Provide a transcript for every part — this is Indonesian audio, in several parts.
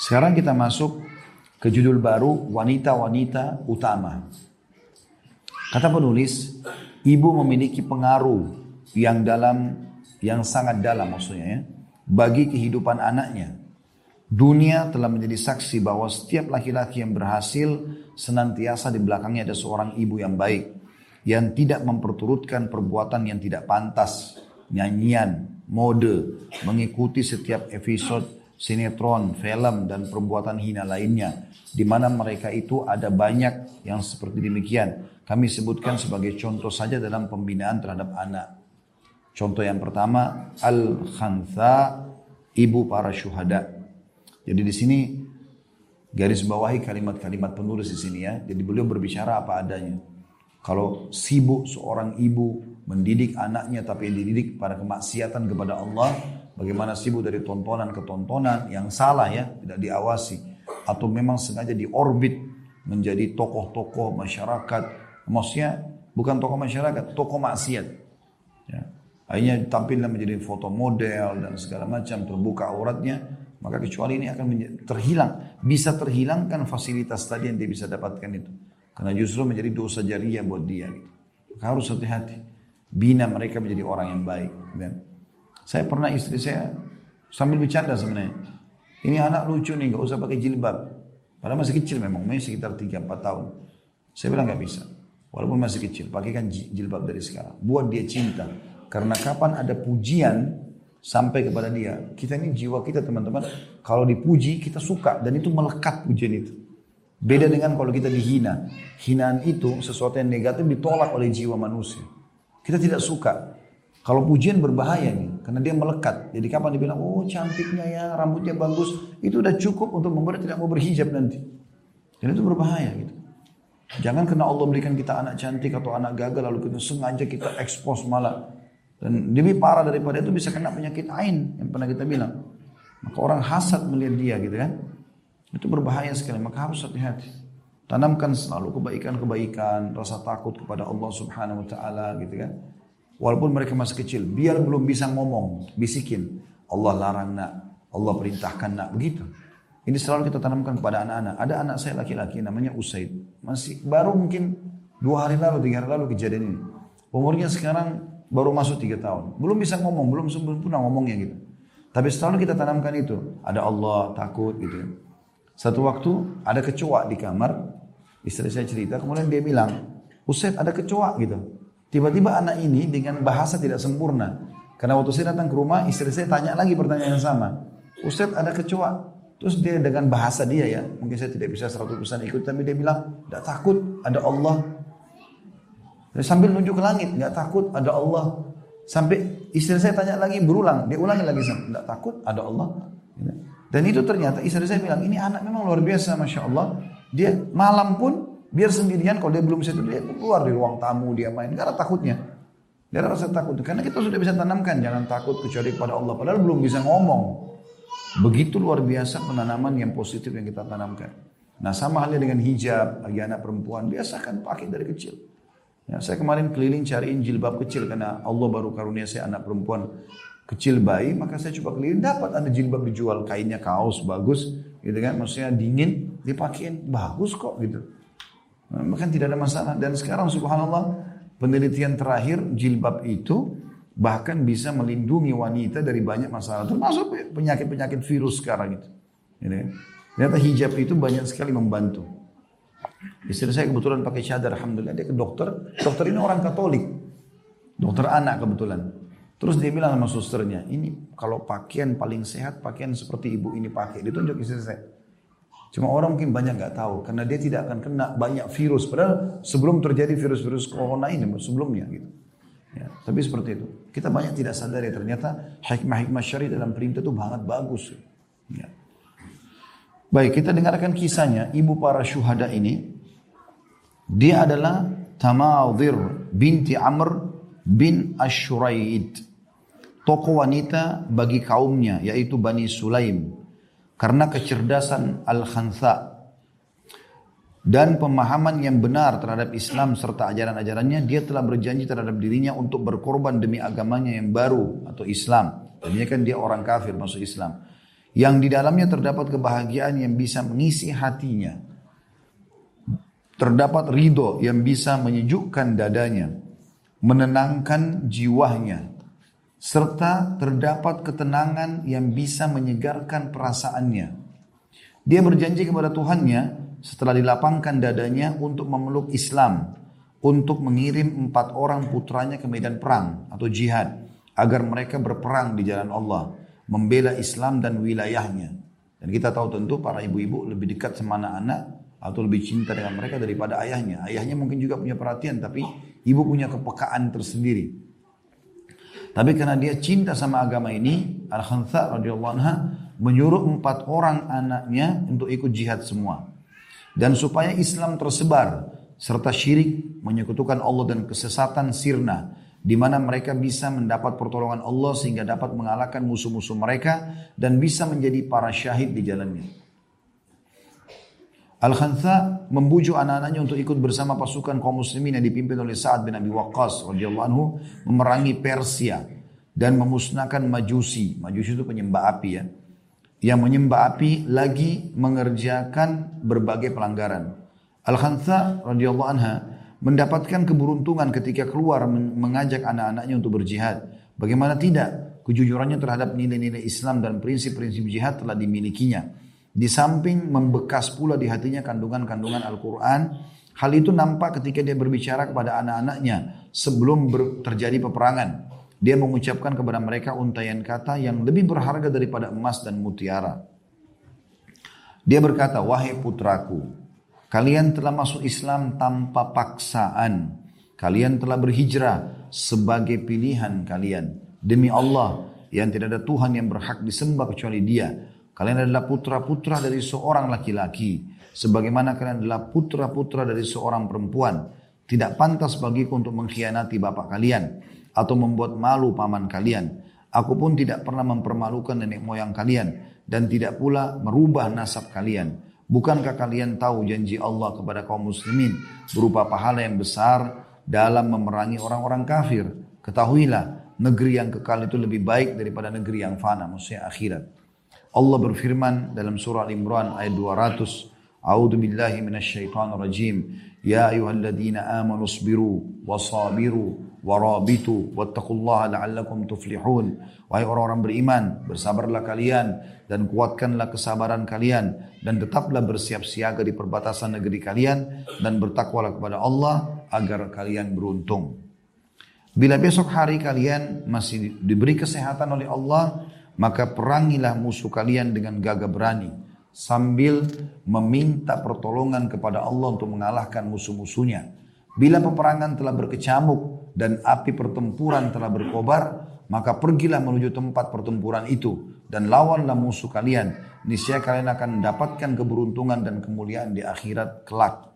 Sekarang kita masuk ke judul baru wanita-wanita utama. Kata penulis, ibu memiliki pengaruh yang dalam yang sangat dalam maksudnya ya bagi kehidupan anaknya. Dunia telah menjadi saksi bahwa setiap laki-laki yang berhasil senantiasa di belakangnya ada seorang ibu yang baik yang tidak memperturutkan perbuatan yang tidak pantas, nyanyian, mode, mengikuti setiap episode sinetron, film dan perbuatan hina lainnya di mana mereka itu ada banyak yang seperti demikian. Kami sebutkan sebagai contoh saja dalam pembinaan terhadap anak. Contoh yang pertama, Al-Khantha, ibu para syuhada. Jadi di sini garis bawahi kalimat-kalimat penulis di sini ya. Jadi beliau berbicara apa adanya. Kalau sibuk seorang ibu mendidik anaknya tapi dididik pada kemaksiatan kepada Allah, bagaimana sibuk dari tontonan ke tontonan yang salah ya, tidak diawasi atau memang sengaja diorbit menjadi tokoh-tokoh masyarakat, maksudnya bukan tokoh masyarakat, tokoh maksiat. Ya. Akhirnya tampilnya menjadi foto model dan segala macam terbuka auratnya, maka kecuali ini akan terhilang. Bisa terhilangkan fasilitas tadi yang dia bisa dapatkan itu. Karena justru menjadi dosa jariah buat dia. Harus hati-hati. Bina mereka menjadi orang yang baik. Dan saya pernah istri saya sambil bercanda sebenarnya. Ini anak lucu nih, gak usah pakai jilbab. Padahal masih kecil memang, masih sekitar 3-4 tahun. Saya bilang gak bisa. Walaupun masih kecil, pakaikan jilbab dari sekarang. Buat dia cinta. Karena kapan ada pujian sampai kepada dia, kita ini jiwa kita teman-teman, kalau dipuji kita suka dan itu melekat pujian itu. Beda dengan kalau kita dihina. Hinaan itu sesuatu yang negatif ditolak oleh jiwa manusia. Kita tidak suka. Kalau pujian berbahaya nih, karena dia melekat. Jadi kapan dibilang, oh cantiknya ya, rambutnya bagus, itu udah cukup untuk membuat tidak mau berhijab nanti. Dan itu berbahaya gitu. Jangan karena Allah berikan kita anak cantik atau anak gagal lalu kita sengaja kita ekspos malah dan lebih parah daripada itu bisa kena penyakit ain yang pernah kita bilang. Maka orang hasad melihat dia gitu kan. Itu berbahaya sekali, maka harus hati-hati. Tanamkan selalu kebaikan-kebaikan, rasa takut kepada Allah Subhanahu wa taala gitu kan. Walaupun mereka masih kecil, biar belum bisa ngomong, bisikin. Allah larang nak, Allah perintahkan nak, begitu. Ini selalu kita tanamkan kepada anak-anak. Ada anak saya laki-laki namanya Usaid. Masih baru mungkin dua hari lalu, tiga hari lalu kejadian ini. Umurnya sekarang baru masuk tiga tahun. Belum bisa ngomong, belum sempurna ngomongnya gitu. Tapi selalu kita tanamkan itu. Ada Allah, takut gitu. Satu waktu ada kecoa di kamar, istri saya cerita, kemudian dia bilang, Ustaz ada kecoa gitu. Tiba-tiba anak ini dengan bahasa tidak sempurna. Karena waktu saya datang ke rumah, istri saya tanya lagi pertanyaan yang sama. Ustaz ada kecoa. Terus dia dengan bahasa dia ya, mungkin saya tidak bisa 100% ikut, tapi dia bilang, tidak takut, ada Allah, dia sambil nunjuk ke langit, nggak takut ada Allah. Sampai istri saya tanya lagi berulang, dia ulangi lagi, nggak takut ada Allah. Dan itu ternyata istri saya bilang ini anak memang luar biasa, masya Allah. Dia malam pun biar sendirian kalau dia belum bisa dia keluar di ruang tamu dia main karena takutnya. Dia rasa takut karena kita sudah bisa tanamkan jangan takut kecuali kepada Allah padahal belum bisa ngomong. Begitu luar biasa penanaman yang positif yang kita tanamkan. Nah sama halnya dengan hijab bagi anak perempuan biasakan pakai dari kecil. Ya, saya kemarin keliling cariin jilbab kecil karena Allah baru karunia saya anak perempuan kecil bayi, maka saya coba keliling dapat ada jilbab dijual kainnya kaos bagus, gitu kan? Maksudnya dingin dipakein bagus kok gitu. Maka tidak ada masalah dan sekarang subhanallah penelitian terakhir jilbab itu bahkan bisa melindungi wanita dari banyak masalah termasuk penyakit-penyakit virus sekarang itu. Kan? Ternyata hijab itu banyak sekali membantu. Istri saya kebetulan pakai cadar, alhamdulillah dia ke dokter. Dokter ini orang Katolik, dokter anak kebetulan. Terus dia bilang sama susternya, ini kalau pakaian paling sehat pakaian seperti ibu ini pakai. Ditunjuk istri saya. Cuma orang mungkin banyak nggak tahu karena dia tidak akan kena banyak virus. Padahal sebelum terjadi virus-virus corona ini sebelumnya gitu. Ya, tapi seperti itu. Kita banyak tidak sadar ya ternyata hikmah-hikmah syari dalam perintah itu sangat bagus. Ya. Baik, kita dengarkan kisahnya ibu para syuhada ini. Dia adalah Tamadhir binti Amr bin Ashuraid. Tokoh wanita bagi kaumnya yaitu Bani Sulaim. Karena kecerdasan Al-Khansa dan pemahaman yang benar terhadap Islam serta ajaran-ajarannya, dia telah berjanji terhadap dirinya untuk berkorban demi agamanya yang baru atau Islam. Tadinya kan dia orang kafir masuk Islam. yang di dalamnya terdapat kebahagiaan yang bisa mengisi hatinya. Terdapat ridho yang bisa menyejukkan dadanya, menenangkan jiwanya, serta terdapat ketenangan yang bisa menyegarkan perasaannya. Dia berjanji kepada Tuhannya setelah dilapangkan dadanya untuk memeluk Islam, untuk mengirim empat orang putranya ke medan perang atau jihad, agar mereka berperang di jalan Allah, membela Islam dan wilayahnya. Dan kita tahu tentu para ibu-ibu lebih dekat sama anak-anak atau lebih cinta dengan mereka daripada ayahnya. Ayahnya mungkin juga punya perhatian, tapi ibu punya kepekaan tersendiri. Tapi karena dia cinta sama agama ini, Al-Khansa radhiyallahu anha menyuruh empat orang anaknya untuk ikut jihad semua. Dan supaya Islam tersebar serta syirik menyekutukan Allah dan kesesatan sirna di mana mereka bisa mendapat pertolongan Allah sehingga dapat mengalahkan musuh-musuh mereka dan bisa menjadi para syahid di jalannya. Al-Khantha membujuk anak-anaknya untuk ikut bersama pasukan kaum muslimin yang dipimpin oleh Sa'ad bin Abi Waqqas radhiyallahu anhu memerangi Persia dan memusnahkan Majusi. Majusi itu penyembah api ya. Yang menyembah api lagi mengerjakan berbagai pelanggaran. Al-Khantha radhiyallahu anha mendapatkan keberuntungan ketika keluar mengajak anak-anaknya untuk berjihad. Bagaimana tidak? Kejujurannya terhadap nilai-nilai Islam dan prinsip-prinsip jihad telah dimilikinya. Di samping membekas pula di hatinya kandungan-kandungan Al-Quran. Hal itu nampak ketika dia berbicara kepada anak-anaknya sebelum terjadi peperangan. Dia mengucapkan kepada mereka untayan kata yang lebih berharga daripada emas dan mutiara. Dia berkata, wahai putraku, kalian telah masuk Islam tanpa paksaan. Kalian telah berhijrah sebagai pilihan kalian. Demi Allah, yang tidak ada Tuhan yang berhak disembah kecuali dia. Kalian adalah putra-putra dari seorang laki-laki. Sebagaimana kalian adalah putra-putra dari seorang perempuan. Tidak pantas bagiku untuk mengkhianati bapak kalian. Atau membuat malu paman kalian. Aku pun tidak pernah mempermalukan nenek moyang kalian. Dan tidak pula merubah nasab kalian. Bukankah kalian tahu janji Allah kepada kaum muslimin berupa pahala yang besar dalam memerangi orang-orang kafir? Ketahuilah, negeri yang kekal itu lebih baik daripada negeri yang fana, maksudnya akhirat. Allah berfirman dalam surah Al-Imran ayat 200, A'udzu billahi minasyaitonir rajim. Ya ayyuhalladzina amanu sabiru wasabiru warabitu wattaqullaha la'allakum tuflihun. Wahai orang-orang beriman, bersabarlah kalian dan kuatkanlah kesabaran kalian dan tetaplah bersiap siaga di perbatasan negeri kalian dan bertakwalah kepada Allah agar kalian beruntung. Bila besok hari kalian masih diberi kesehatan oleh Allah, maka perangilah musuh kalian dengan gagah berani sambil meminta pertolongan kepada Allah untuk mengalahkan musuh-musuhnya. Bila peperangan telah berkecamuk dan api pertempuran telah berkobar, maka pergilah menuju tempat pertempuran itu dan lawanlah musuh kalian. Niscaya kalian akan mendapatkan keberuntungan dan kemuliaan di akhirat kelak.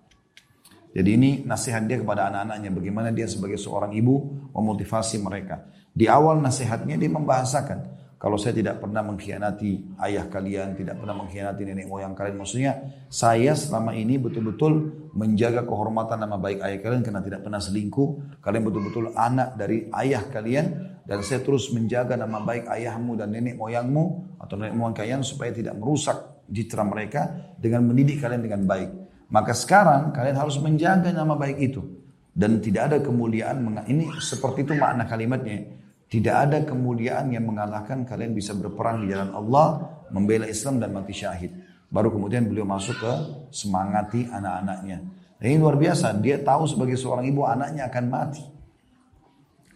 Jadi ini nasihat dia kepada anak-anaknya. Bagaimana dia sebagai seorang ibu memotivasi mereka. Di awal nasihatnya dia membahasakan. Kalau saya tidak pernah mengkhianati ayah kalian, tidak pernah mengkhianati nenek moyang kalian. Maksudnya saya selama ini betul-betul menjaga kehormatan nama baik ayah kalian karena tidak pernah selingkuh. Kalian betul-betul anak dari ayah kalian. Dan saya terus menjaga nama baik ayahmu dan nenek moyangmu atau nenek moyang kalian supaya tidak merusak citra mereka dengan mendidik kalian dengan baik. Maka sekarang kalian harus menjaga nama baik itu. Dan tidak ada kemuliaan. Ini seperti itu makna kalimatnya. Tidak ada kemuliaan yang mengalahkan kalian bisa berperang di jalan Allah, membela Islam dan mati syahid. Baru kemudian beliau masuk ke semangati anak-anaknya. Dan ini luar biasa, dia tahu sebagai seorang ibu anaknya akan mati.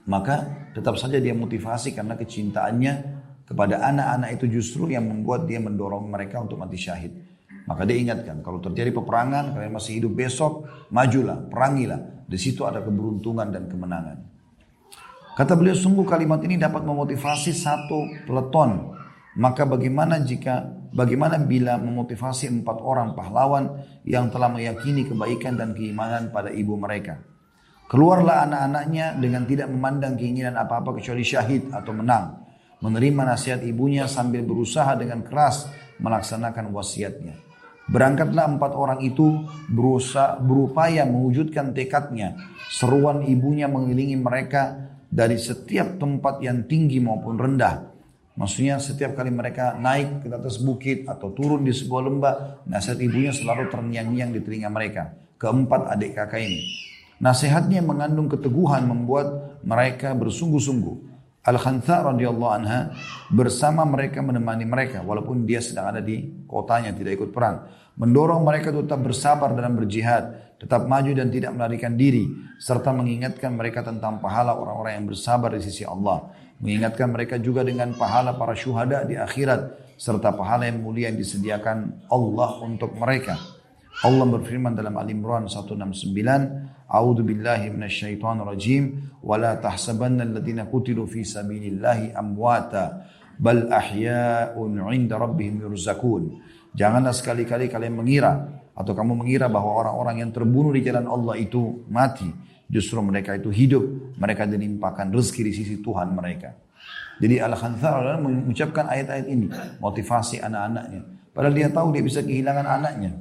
Maka tetap saja dia motivasi karena kecintaannya kepada anak-anak itu justru yang membuat dia mendorong mereka untuk mati syahid. Maka dia ingatkan, kalau terjadi peperangan, kalian masih hidup besok, majulah, perangilah. Di situ ada keberuntungan dan kemenangan. Kata beliau, sungguh kalimat ini dapat memotivasi satu peleton. Maka bagaimana jika, bagaimana bila memotivasi empat orang pahlawan yang telah meyakini kebaikan dan keimanan pada ibu mereka. Keluarlah anak-anaknya dengan tidak memandang keinginan apa-apa kecuali syahid atau menang. Menerima nasihat ibunya sambil berusaha dengan keras melaksanakan wasiatnya. Berangkatlah empat orang itu berusaha, berupaya mewujudkan tekadnya. Seruan ibunya mengelilingi mereka dari setiap tempat yang tinggi maupun rendah. Maksudnya setiap kali mereka naik ke atas bukit atau turun di sebuah lembah, nasihat ibunya selalu terngiang-ngiang di telinga mereka. Keempat adik kakak ini. Nasihatnya mengandung keteguhan membuat mereka bersungguh-sungguh. Al-Khantha radhiyallahu anha bersama mereka menemani mereka walaupun dia sedang ada di kotanya tidak ikut perang. Mendorong mereka tetap bersabar dalam berjihad, tetap maju dan tidak melarikan diri serta mengingatkan mereka tentang pahala orang-orang yang bersabar di sisi Allah. Mengingatkan mereka juga dengan pahala para syuhada di akhirat serta pahala yang mulia yang disediakan Allah untuk mereka. Allah berfirman dalam Al-Imran 169, A'udzu billahi minasyaitonir rajim wa la tahsabanna alladziina qutilu fi sabilillahi amwata bal ahya'un 'inda rabbihim yurzakun. Janganlah sekali-kali kalian mengira atau kamu mengira bahwa orang-orang yang terbunuh di jalan Allah itu mati. Justru mereka itu hidup. Mereka dilimpahkan rezeki di sisi Tuhan mereka. Jadi Al-Khanthar mengucapkan ayat-ayat ini. Motivasi anak-anaknya. Padahal dia tahu dia bisa kehilangan anaknya.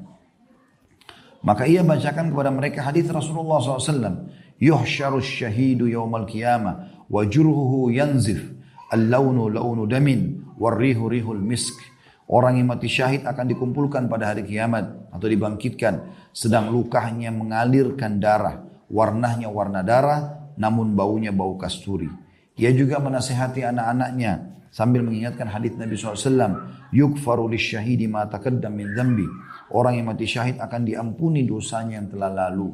Maka ia bacakan kepada mereka hadis Rasulullah SAW. Yuhsyaru syahidu yawmal qiyamah. Wa jurhuhu yanzif. Al-lawnu lawnu damin. Warrihu rihul misk. Orang yang mati syahid akan dikumpulkan pada hari kiamat atau dibangkitkan sedang lukanya mengalirkan darah warnanya warna darah, namun baunya bau kasturi. Ia juga menasehati anak-anaknya sambil mengingatkan hadis Nabi SAW, yukfaru syahidi ma taqaddam min dhanbi. Orang yang mati syahid akan diampuni dosanya yang telah lalu.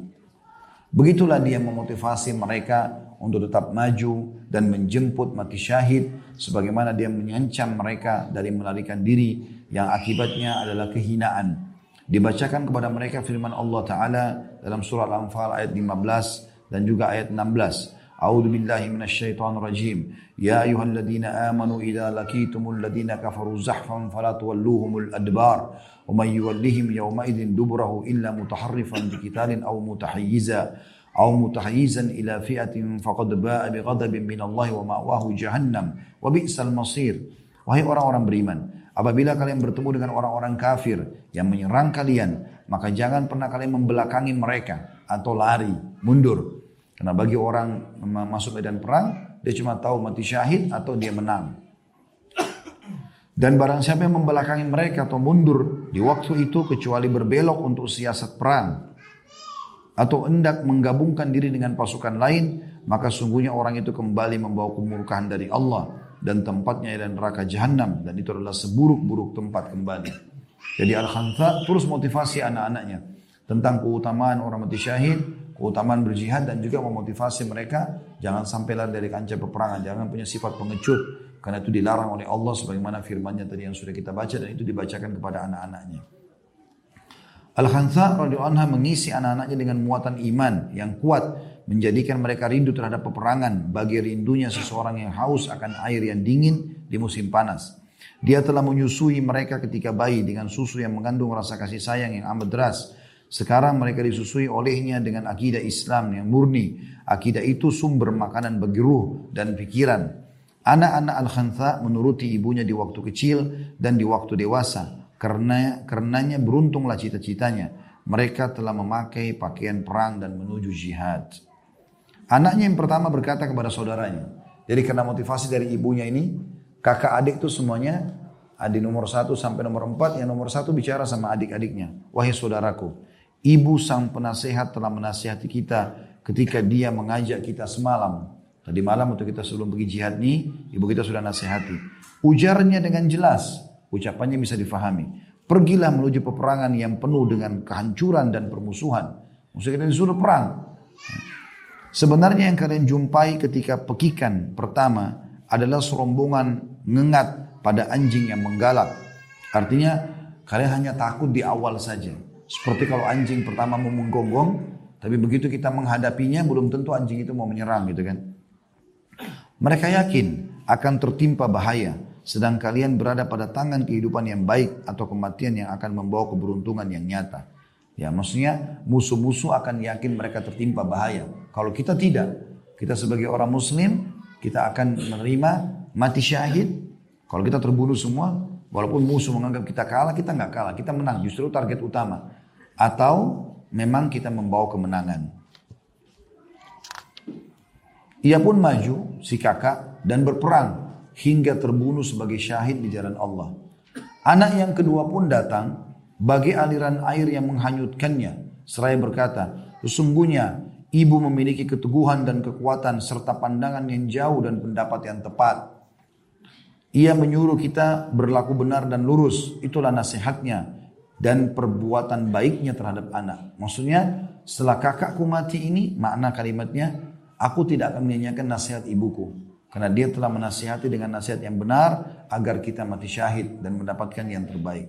Begitulah dia memotivasi mereka untuk tetap maju dan menjemput mati syahid sebagaimana dia menyancam mereka dari melarikan diri yang akibatnya adalah kehinaan. Dibacakan kepada mereka firman Allah Ta'ala dalam surah Al-Anfal ayat 15 dan juga ayat 16. A'udzu billahi minasyaitonir rajim. Ya ayyuhalladzina amanu idza laqitumul ladzina kafaru zahfan fala tuwalluhumul adbar. Wa may yuwallihim yawma idzin duburahu illa mutaharrifan biqitalin aw mutahayyiza ila fi'atin faqad ba'a bighadabin min Allah wa ma'wahu jahannam wa bi'sal masir. Wahai orang-orang beriman, Apabila kalian bertemu dengan orang-orang kafir yang menyerang kalian, maka jangan pernah kalian membelakangi mereka atau lari, mundur. Karena bagi orang masuk medan perang, dia cuma tahu mati syahid atau dia menang. Dan barang siapa yang membelakangi mereka atau mundur di waktu itu kecuali berbelok untuk siasat perang atau hendak menggabungkan diri dengan pasukan lain, maka sungguhnya orang itu kembali membawa kemurkaan dari Allah dan tempatnya adalah neraka jahanam dan itu adalah seburuk-buruk tempat kembali. Jadi Al-Khantha terus motivasi anak-anaknya tentang keutamaan orang mati syahid, keutamaan berjihad dan juga memotivasi mereka jangan sampai lari dari kancah peperangan, jangan punya sifat pengecut karena itu dilarang oleh Allah sebagaimana firman-Nya tadi yang sudah kita baca dan itu dibacakan kepada anak-anaknya. Al-Khansa radhiyallahu anha mengisi anak-anaknya dengan muatan iman yang kuat menjadikan mereka rindu terhadap peperangan bagi rindunya seseorang yang haus akan air yang dingin di musim panas. Dia telah menyusui mereka ketika bayi dengan susu yang mengandung rasa kasih sayang yang amat deras. Sekarang mereka disusui olehnya dengan akidah Islam yang murni. Akidah itu sumber makanan bagi ruh dan pikiran. Anak-anak Al-Khantha menuruti ibunya di waktu kecil dan di waktu dewasa. Karena karenanya beruntunglah cita-citanya. Mereka telah memakai pakaian perang dan menuju jihad. Anaknya yang pertama berkata kepada saudaranya. Jadi karena motivasi dari ibunya ini, kakak adik itu semuanya adik nomor satu sampai nomor empat, yang nomor satu bicara sama adik-adiknya. Wahai saudaraku, ibu sang penasehat telah menasihati kita ketika dia mengajak kita semalam. Tadi malam untuk kita sebelum pergi jihad nih, ibu kita sudah nasihati. Ujarnya dengan jelas, ucapannya bisa difahami. Pergilah menuju peperangan yang penuh dengan kehancuran dan permusuhan. Maksudnya kita disuruh perang. Sebenarnya yang kalian jumpai ketika pekikan pertama adalah serombongan ngengat pada anjing yang menggalak. Artinya kalian hanya takut di awal saja. Seperti kalau anjing pertama mau menggonggong, tapi begitu kita menghadapinya belum tentu anjing itu mau menyerang gitu kan. Mereka yakin akan tertimpa bahaya, sedang kalian berada pada tangan kehidupan yang baik atau kematian yang akan membawa keberuntungan yang nyata. Ya maksudnya musuh-musuh akan yakin mereka tertimpa bahaya. Kalau kita tidak, kita sebagai orang muslim, kita akan menerima mati syahid. Kalau kita terbunuh semua, walaupun musuh menganggap kita kalah, kita nggak kalah, kita menang. Justru target utama. Atau memang kita membawa kemenangan. Ia pun maju, si kakak, dan berperang hingga terbunuh sebagai syahid di jalan Allah. Anak yang kedua pun datang bagi aliran air yang menghanyutkannya. Seraya berkata, sesungguhnya ibu memiliki keteguhan dan kekuatan serta pandangan yang jauh dan pendapat yang tepat. Ia menyuruh kita berlaku benar dan lurus. Itulah nasihatnya dan perbuatan baiknya terhadap anak. Maksudnya setelah kakakku mati ini makna kalimatnya aku tidak akan menyanyikan nasihat ibuku. Karena dia telah menasihati dengan nasihat yang benar agar kita mati syahid dan mendapatkan yang terbaik.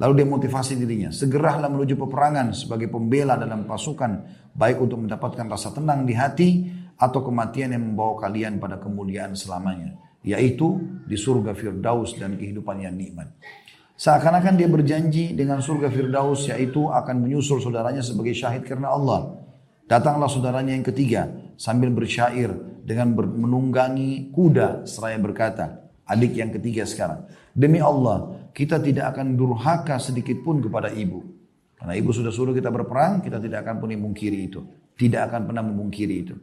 Lalu dia motivasi dirinya, segeralah menuju peperangan sebagai pembela dalam pasukan, baik untuk mendapatkan rasa tenang di hati atau kematian yang membawa kalian pada kemuliaan selamanya yaitu di surga Firdaus dan kehidupan yang nikmat. Seakan-akan dia berjanji dengan surga Firdaus yaitu akan menyusul saudaranya sebagai syahid karena Allah. Datanglah saudaranya yang ketiga sambil bersyair dengan menunggangi kuda seraya berkata, adik yang ketiga sekarang, demi Allah kita tidak akan durhaka sedikit pun kepada ibu. Karena ibu sudah suruh kita berperang, kita tidak akan pernah memungkiri itu. Tidak akan pernah memungkiri itu.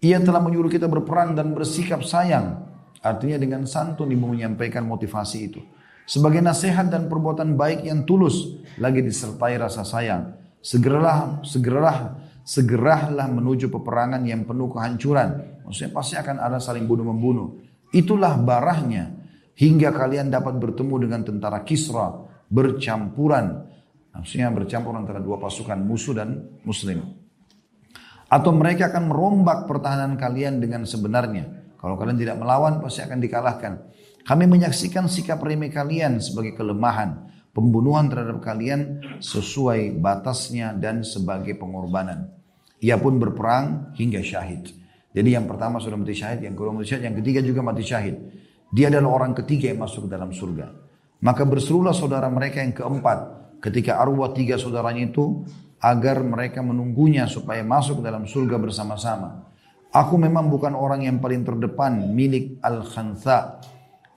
Ia telah menyuruh kita berperang dan bersikap sayang Artinya dengan santun ibu menyampaikan motivasi itu. Sebagai nasihat dan perbuatan baik yang tulus lagi disertai rasa sayang. Segeralah, segeralah, segeralah menuju peperangan yang penuh kehancuran. Maksudnya pasti akan ada saling bunuh membunuh. Itulah barahnya hingga kalian dapat bertemu dengan tentara Kisra bercampuran. Maksudnya bercampur antara dua pasukan musuh dan muslim. Atau mereka akan merombak pertahanan kalian dengan sebenarnya kalau kalian tidak melawan pasti akan dikalahkan. Kami menyaksikan sikap remeh kalian sebagai kelemahan, pembunuhan terhadap kalian sesuai batasnya dan sebagai pengorbanan. Ia pun berperang hingga syahid. Jadi yang pertama sudah mati syahid, yang kedua mati syahid, yang ketiga juga mati syahid. Dia adalah orang ketiga yang masuk ke dalam surga. Maka berserulah saudara mereka yang keempat ketika arwah tiga saudaranya itu agar mereka menunggunya supaya masuk ke dalam surga bersama-sama. Aku memang bukan orang yang paling terdepan milik Al-Khantha,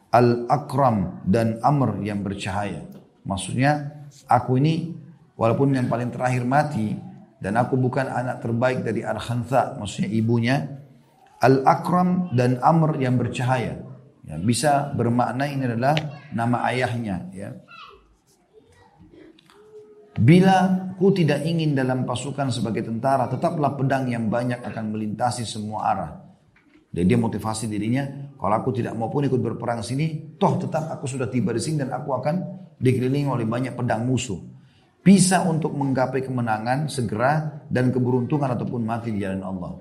Al-Akram dan Amr yang bercahaya. Maksudnya aku ini walaupun yang paling terakhir mati dan aku bukan anak terbaik dari Al-Khantha, maksudnya ibunya Al-Akram dan Amr yang bercahaya. Ya, bisa bermakna ini adalah nama ayahnya ya. Bila ku tidak ingin dalam pasukan sebagai tentara, tetaplah pedang yang banyak akan melintasi semua arah. Dan dia motivasi dirinya, kalau aku tidak mau pun ikut berperang sini, toh tetap aku sudah tiba di sini dan aku akan dikelilingi oleh banyak pedang musuh. Bisa untuk menggapai kemenangan segera dan keberuntungan ataupun mati di jalan Allah.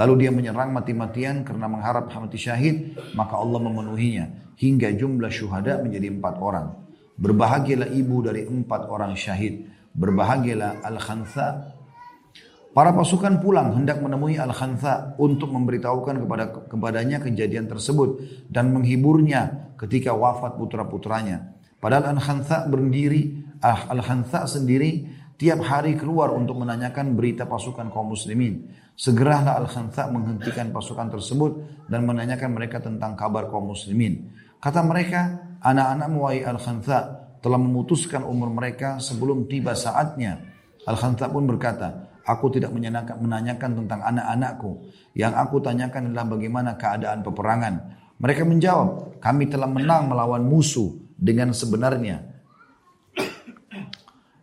Lalu dia menyerang mati-matian karena mengharap mati syahid, maka Allah memenuhinya. Hingga jumlah syuhada menjadi empat orang. Berbahagialah ibu dari empat orang syahid. Berbahagialah Al-Khantha. Para pasukan pulang hendak menemui Al-Khantha untuk memberitahukan kepada kepadanya kejadian tersebut dan menghiburnya ketika wafat putra-putranya. Padahal Al-Khantha berdiri, ah, Al-Khantha sendiri tiap hari keluar untuk menanyakan berita pasukan kaum muslimin. Segeralah Al-Khantha menghentikan pasukan tersebut dan menanyakan mereka tentang kabar kaum muslimin. Kata mereka, anak-anak Muwai Al-Khantha telah memutuskan umur mereka sebelum tiba saatnya. Al-Khantha pun berkata, aku tidak menanyakan tentang anak-anakku. Yang aku tanyakan adalah bagaimana keadaan peperangan. Mereka menjawab, kami telah menang melawan musuh dengan sebenarnya.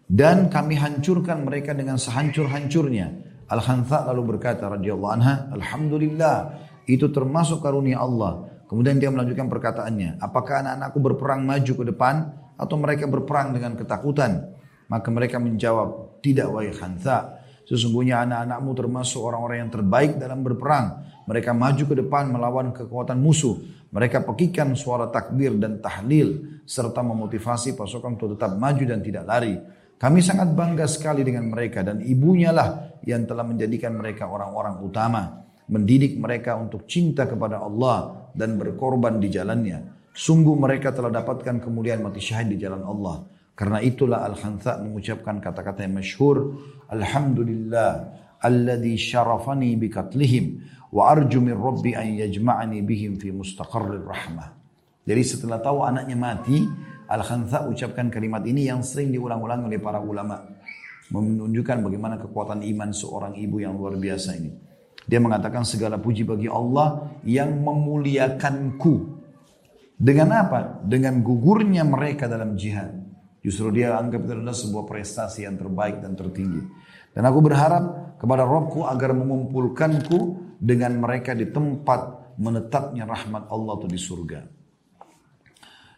Dan kami hancurkan mereka dengan sehancur-hancurnya. Al-Khantha lalu berkata radhiyallahu anha, Alhamdulillah, itu termasuk karunia Allah Kemudian dia melanjutkan perkataannya, apakah anak-anakku berperang maju ke depan atau mereka berperang dengan ketakutan? Maka mereka menjawab, tidak wahai Khantha. Sesungguhnya anak-anakmu termasuk orang-orang yang terbaik dalam berperang. Mereka maju ke depan melawan kekuatan musuh. Mereka pekikan suara takbir dan tahlil serta memotivasi pasukan untuk tetap maju dan tidak lari. Kami sangat bangga sekali dengan mereka dan ibunya lah yang telah menjadikan mereka orang-orang utama mendidik mereka untuk cinta kepada Allah dan berkorban di jalannya. Sungguh mereka telah dapatkan kemuliaan mati syahid di jalan Allah. Karena itulah Al-Khantha mengucapkan kata-kata yang masyhur, Alhamdulillah alladhi syarafani bikatlihim wa arju min rabbi an yajma'ani bihim fi mustaqarrir rahmah. Jadi setelah tahu anaknya mati, Al-Khantha ucapkan kalimat ini yang sering diulang-ulang oleh para ulama. Menunjukkan bagaimana kekuatan iman seorang ibu yang luar biasa ini. Dia mengatakan segala puji bagi Allah yang memuliakanku. Dengan apa? Dengan gugurnya mereka dalam jihad. Justru dia anggap itu adalah sebuah prestasi yang terbaik dan tertinggi. Dan aku berharap kepada Robku agar mengumpulkanku dengan mereka di tempat menetapnya rahmat Allah atau di surga.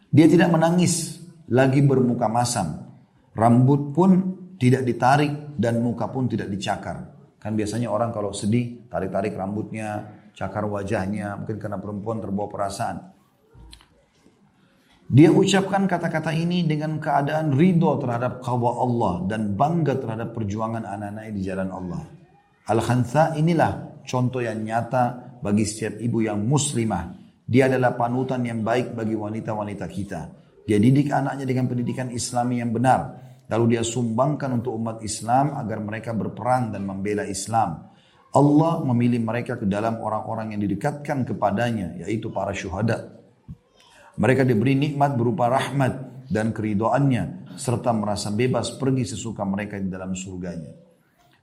Dia tidak menangis lagi bermuka masam. Rambut pun tidak ditarik dan muka pun tidak dicakar. Kan biasanya orang kalau sedih tarik-tarik rambutnya, cakar wajahnya, mungkin karena perempuan terbawa perasaan. Dia ucapkan kata-kata ini dengan keadaan ridho terhadap kawa Allah dan bangga terhadap perjuangan anak-anaknya di jalan Allah. Al-Khansa inilah contoh yang nyata bagi setiap ibu yang muslimah. Dia adalah panutan yang baik bagi wanita-wanita kita. Dia didik anaknya dengan pendidikan islami yang benar. Lalu dia sumbangkan untuk umat Islam agar mereka berperang dan membela Islam. Allah memilih mereka ke dalam orang-orang yang didekatkan kepadanya, yaitu para syuhada. Mereka diberi nikmat berupa rahmat dan keridoannya, serta merasa bebas pergi sesuka mereka di dalam surganya.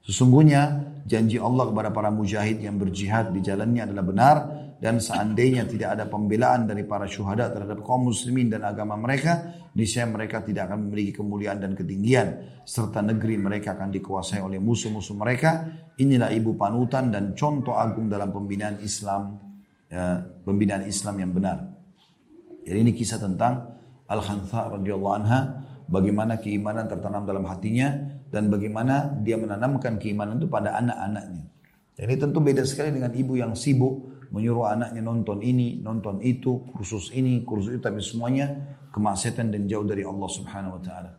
Sesungguhnya janji Allah kepada para mujahid yang berjihad di jalannya adalah benar dan seandainya tidak ada pembelaan dari para syuhada terhadap kaum muslimin dan agama mereka, niscaya mereka tidak akan memiliki kemuliaan dan ketinggian serta negeri mereka akan dikuasai oleh musuh-musuh mereka. Inilah ibu panutan dan contoh agung dalam pembinaan Islam ya, pembinaan Islam yang benar. Jadi ini kisah tentang Al-Khantha radhiyallahu anha bagaimana keimanan tertanam dalam hatinya dan bagaimana dia menanamkan keimanan itu pada anak-anaknya. Jadi tentu beda sekali dengan ibu yang sibuk menyuruh anaknya nonton ini, nonton itu, kursus ini, kursus itu, tapi semuanya kemaksiatan dan jauh dari Allah Subhanahu Wa Taala.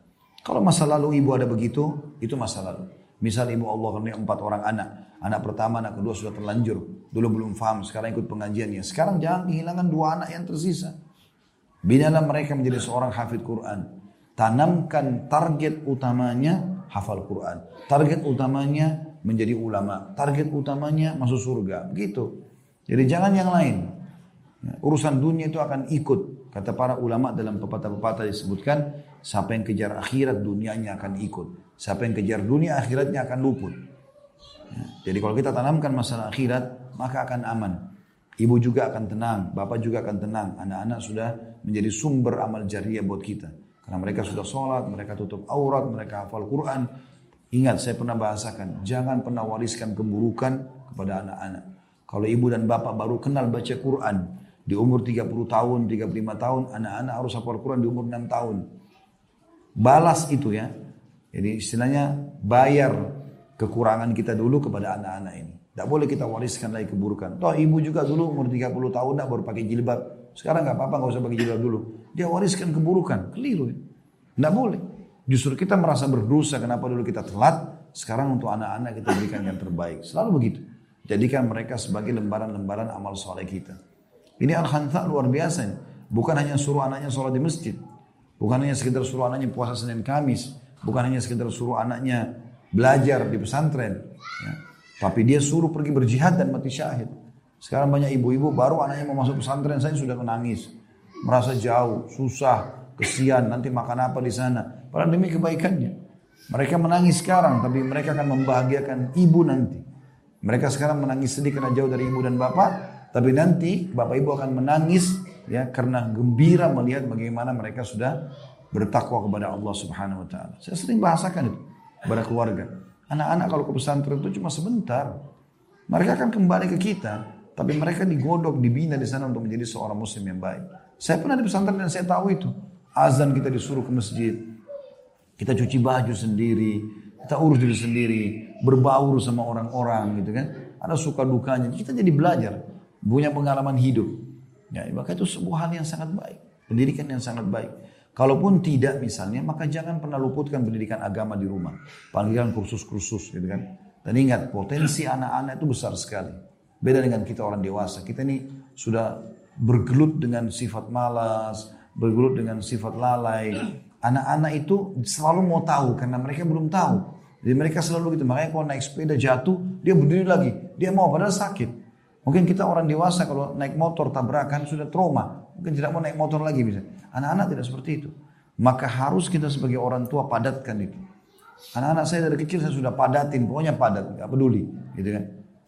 Kalau masa lalu ibu ada begitu, itu masa lalu. Misal ibu Allah karena empat orang anak, anak pertama, anak kedua sudah terlanjur, dulu belum paham, sekarang ikut pengajiannya. Sekarang jangan kehilangan dua anak yang tersisa. Binalah mereka menjadi seorang hafid Quran. Tanamkan target utamanya hafal Quran. Target utamanya menjadi ulama. Target utamanya masuk surga. Begitu. Jadi jangan yang lain. Ya, urusan dunia itu akan ikut. Kata para ulama dalam pepatah-pepatah disebutkan, siapa yang kejar akhirat dunianya akan ikut. Siapa yang kejar dunia akhiratnya akan luput. Ya, jadi kalau kita tanamkan masalah akhirat, maka akan aman. Ibu juga akan tenang, bapak juga akan tenang. Anak-anak sudah menjadi sumber amal jariah buat kita. Karena mereka sudah sholat, mereka tutup aurat, mereka hafal Quran. Ingat saya pernah bahasakan, jangan pernah wariskan keburukan kepada anak-anak. Kalau ibu dan bapak baru kenal baca Quran, di umur 30 tahun, 35 tahun, anak-anak harus hafal Quran di umur 6 tahun. Balas itu ya. Jadi istilahnya bayar kekurangan kita dulu kepada anak-anak ini. Tidak boleh kita wariskan lagi keburukan. Toh ibu juga dulu umur 30 tahun tidak baru pakai jilbab. Sekarang nggak apa-apa nggak usah pakai jilbab dulu. Dia wariskan keburukan. Keliru. Tidak boleh. Justru kita merasa berdosa kenapa dulu kita telat. Sekarang untuk anak-anak kita berikan yang terbaik. Selalu begitu. Jadikan mereka sebagai lembaran-lembaran amal soleh kita. Ini al-khantha luar biasa. Bukan hanya suruh anaknya sholat di masjid. Bukan hanya sekedar suruh anaknya puasa Senin Kamis. Bukan hanya sekedar suruh anaknya belajar di pesantren. Ya. Tapi dia suruh pergi berjihad dan mati syahid. Sekarang banyak ibu-ibu baru anaknya mau masuk pesantren saya sudah menangis merasa jauh, susah, kesian, nanti makan apa di sana. Padahal demi kebaikannya. Mereka menangis sekarang, tapi mereka akan membahagiakan ibu nanti. Mereka sekarang menangis sedih karena jauh dari ibu dan bapak, tapi nanti bapak ibu akan menangis ya karena gembira melihat bagaimana mereka sudah bertakwa kepada Allah Subhanahu wa taala. Saya sering bahasakan itu kepada keluarga. Anak-anak kalau ke pesantren itu cuma sebentar. Mereka akan kembali ke kita, tapi mereka digodok, dibina di sana untuk menjadi seorang muslim yang baik. Saya pernah di pesantren dan saya tahu itu. Azan kita disuruh ke masjid. Kita cuci baju sendiri. Kita urus diri sendiri. Berbaur sama orang-orang gitu kan. Ada suka dukanya. Kita jadi belajar. Punya pengalaman hidup. Ya, maka itu sebuah hal yang sangat baik. Pendidikan yang sangat baik. Kalaupun tidak misalnya, maka jangan pernah luputkan pendidikan agama di rumah. Panggilan kursus-kursus gitu kan. Dan ingat, potensi anak-anak itu besar sekali. Beda dengan kita orang dewasa. Kita ini sudah bergelut dengan sifat malas, bergelut dengan sifat lalai. Anak-anak itu selalu mau tahu karena mereka belum tahu. Jadi mereka selalu gitu. Makanya kalau naik sepeda jatuh, dia berdiri lagi. Dia mau padahal sakit. Mungkin kita orang dewasa kalau naik motor tabrakan sudah trauma. Mungkin tidak mau naik motor lagi bisa. Anak-anak tidak seperti itu. Maka harus kita sebagai orang tua padatkan itu. Anak-anak saya dari kecil saya sudah padatin, pokoknya padat, nggak peduli, gitu kan.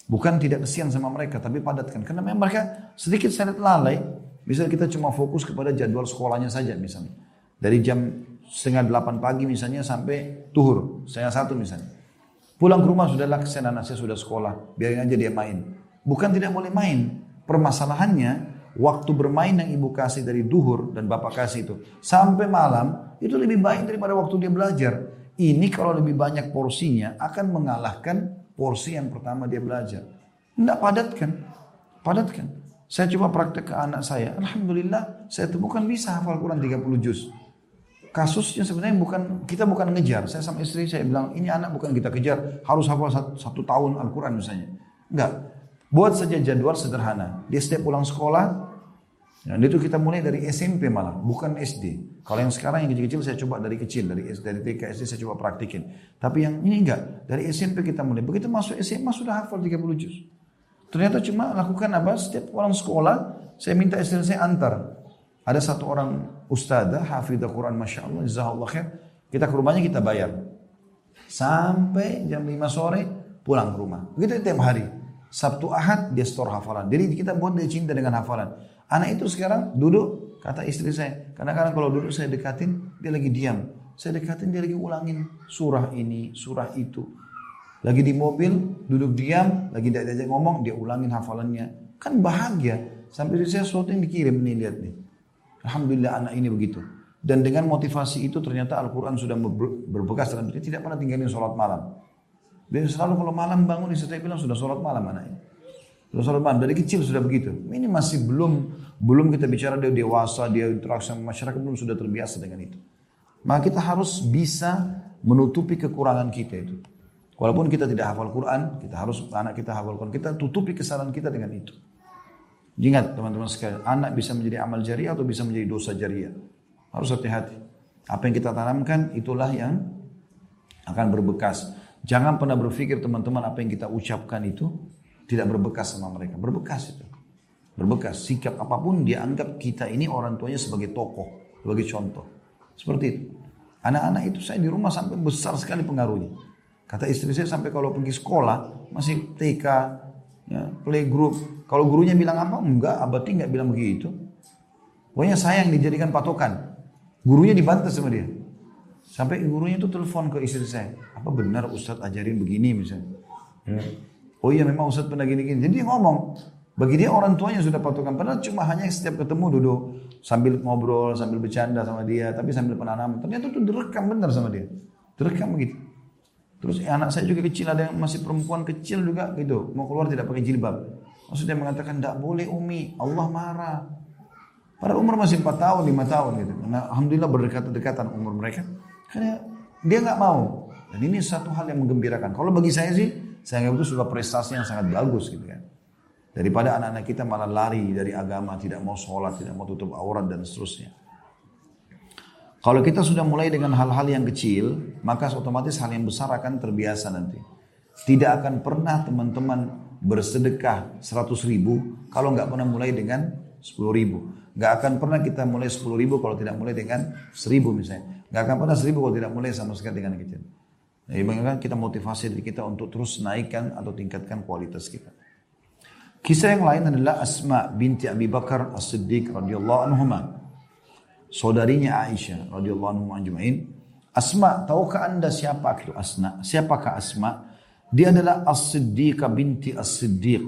Bukan tidak kesian sama mereka, tapi padatkan. Karena memang mereka sedikit sedikit lalai. Misalnya kita cuma fokus kepada jadwal sekolahnya saja misalnya. Dari jam setengah delapan pagi misalnya sampai tuhur, setengah satu misalnya. Pulang ke rumah sudah kesian anak saya sudah sekolah, biarin aja dia main. Bukan tidak boleh main. Permasalahannya, waktu bermain yang ibu kasih dari duhur dan bapak kasih itu sampai malam itu lebih baik daripada waktu dia belajar. Ini kalau lebih banyak porsinya akan mengalahkan porsi yang pertama dia belajar. Tidak padatkan. Padatkan. Saya coba praktek ke anak saya. Alhamdulillah saya temukan bisa hafal Quran 30 juz. Kasusnya sebenarnya bukan kita bukan ngejar. Saya sama istri saya bilang ini anak bukan kita kejar harus hafal satu, satu tahun Al-Quran misalnya. Enggak. Buat saja jadwal sederhana. Dia setiap pulang sekolah dan itu kita mulai dari SMP malah, bukan SD. Kalau yang sekarang yang kecil-kecil saya coba dari kecil, dari dari TK SD saya coba praktikin. Tapi yang ini enggak, dari SMP kita mulai. Begitu masuk SMA sudah hafal 30 juz. Ternyata cuma lakukan apa? Setiap orang sekolah, saya minta istri saya antar. Ada satu orang ustazah, hafidah Quran, Masya Allah, jazakallah khair. Kita ke rumahnya kita bayar. Sampai jam 5 sore pulang ke rumah. Begitu tiap hari. Sabtu Ahad dia store hafalan. Jadi kita buat dia cinta dengan hafalan. Anak itu sekarang duduk, kata istri saya. Kadang-kadang kalau duduk saya dekatin, dia lagi diam. Saya dekatin, dia lagi ulangin surah ini, surah itu. Lagi di mobil, duduk diam, lagi tidak diajak ngomong, dia ulangin hafalannya. Kan bahagia. Sampai saya sesuatu yang dikirim nih, lihat nih. Alhamdulillah anak ini begitu. Dan dengan motivasi itu ternyata Al-Quran sudah berbekas dalam diri. Tidak pernah tinggalin sholat malam. Dia selalu kalau malam bangun, istri bilang sudah sholat malam anaknya. Rasulullah dari kecil sudah begitu. Ini masih belum belum kita bicara dia dewasa, dia interaksi sama masyarakat belum sudah terbiasa dengan itu. Maka kita harus bisa menutupi kekurangan kita itu. Walaupun kita tidak hafal Quran, kita harus anak kita hafal Quran, kita tutupi kesalahan kita dengan itu. Ingat teman-teman sekalian, anak bisa menjadi amal jariah atau bisa menjadi dosa jariah. Harus hati-hati. Apa yang kita tanamkan itulah yang akan berbekas. Jangan pernah berpikir teman-teman apa yang kita ucapkan itu tidak berbekas sama mereka. Berbekas itu. Berbekas. Sikap apa pun dia anggap kita ini orang tuanya sebagai tokoh, sebagai contoh. Seperti itu. Anak-anak itu saya di rumah sampai besar sekali pengaruhnya. Kata istri saya sampai kalau pergi sekolah masih TK, ya, playgroup. Kalau gurunya bilang apa? Enggak, abadi enggak bilang begitu. Pokoknya saya yang dijadikan patokan. Gurunya dibantah sama dia. Sampai gurunya itu telepon ke istri saya. Apa benar Ustadz ajarin begini misalnya? Ya. Oh iya memang Ustaz pernah gini-gini. Jadi dia ngomong. Bagi dia orang tuanya sudah patokan. Padahal cuma hanya setiap ketemu duduk. Sambil ngobrol, sambil bercanda sama dia. Tapi sambil penanaman. Ternyata itu direkam benar sama dia. Direkam begitu. Terus eh, anak saya juga kecil. Ada yang masih perempuan kecil juga gitu. Mau keluar tidak pakai jilbab. Maksudnya mengatakan tidak boleh umi. Allah marah. Pada umur masih 4 tahun, 5 tahun gitu. Nah, Alhamdulillah berdekatan-dekatan umur mereka. Karena dia nggak mau. Dan ini satu hal yang menggembirakan. Kalau bagi saya sih, saya anggap itu sudah prestasi yang sangat bagus gitu kan. Daripada anak-anak kita malah lari dari agama, tidak mau sholat, tidak mau tutup aurat dan seterusnya. Kalau kita sudah mulai dengan hal-hal yang kecil, maka otomatis hal yang besar akan terbiasa nanti. Tidak akan pernah teman-teman bersedekah 100 ribu kalau nggak pernah mulai dengan 10 ribu. Nggak akan pernah kita mulai 10 ribu kalau tidak mulai dengan 1000 misalnya. Nggak akan pernah 1000 kalau tidak mulai sama sekali dengan kecil. Jadi bagaimana kita motivasi diri kita untuk terus naikkan atau tingkatkan kualitas kita. Kisah yang lain adalah Asma binti Abi Bakar As-Siddiq radhiyallahu anhuma. Saudarinya Aisyah radhiyallahu anhu ajma'in. Asma, tahukah Anda siapa itu Asma? Siapakah Asma? Dia adalah As-Siddiqah binti As-Siddiq.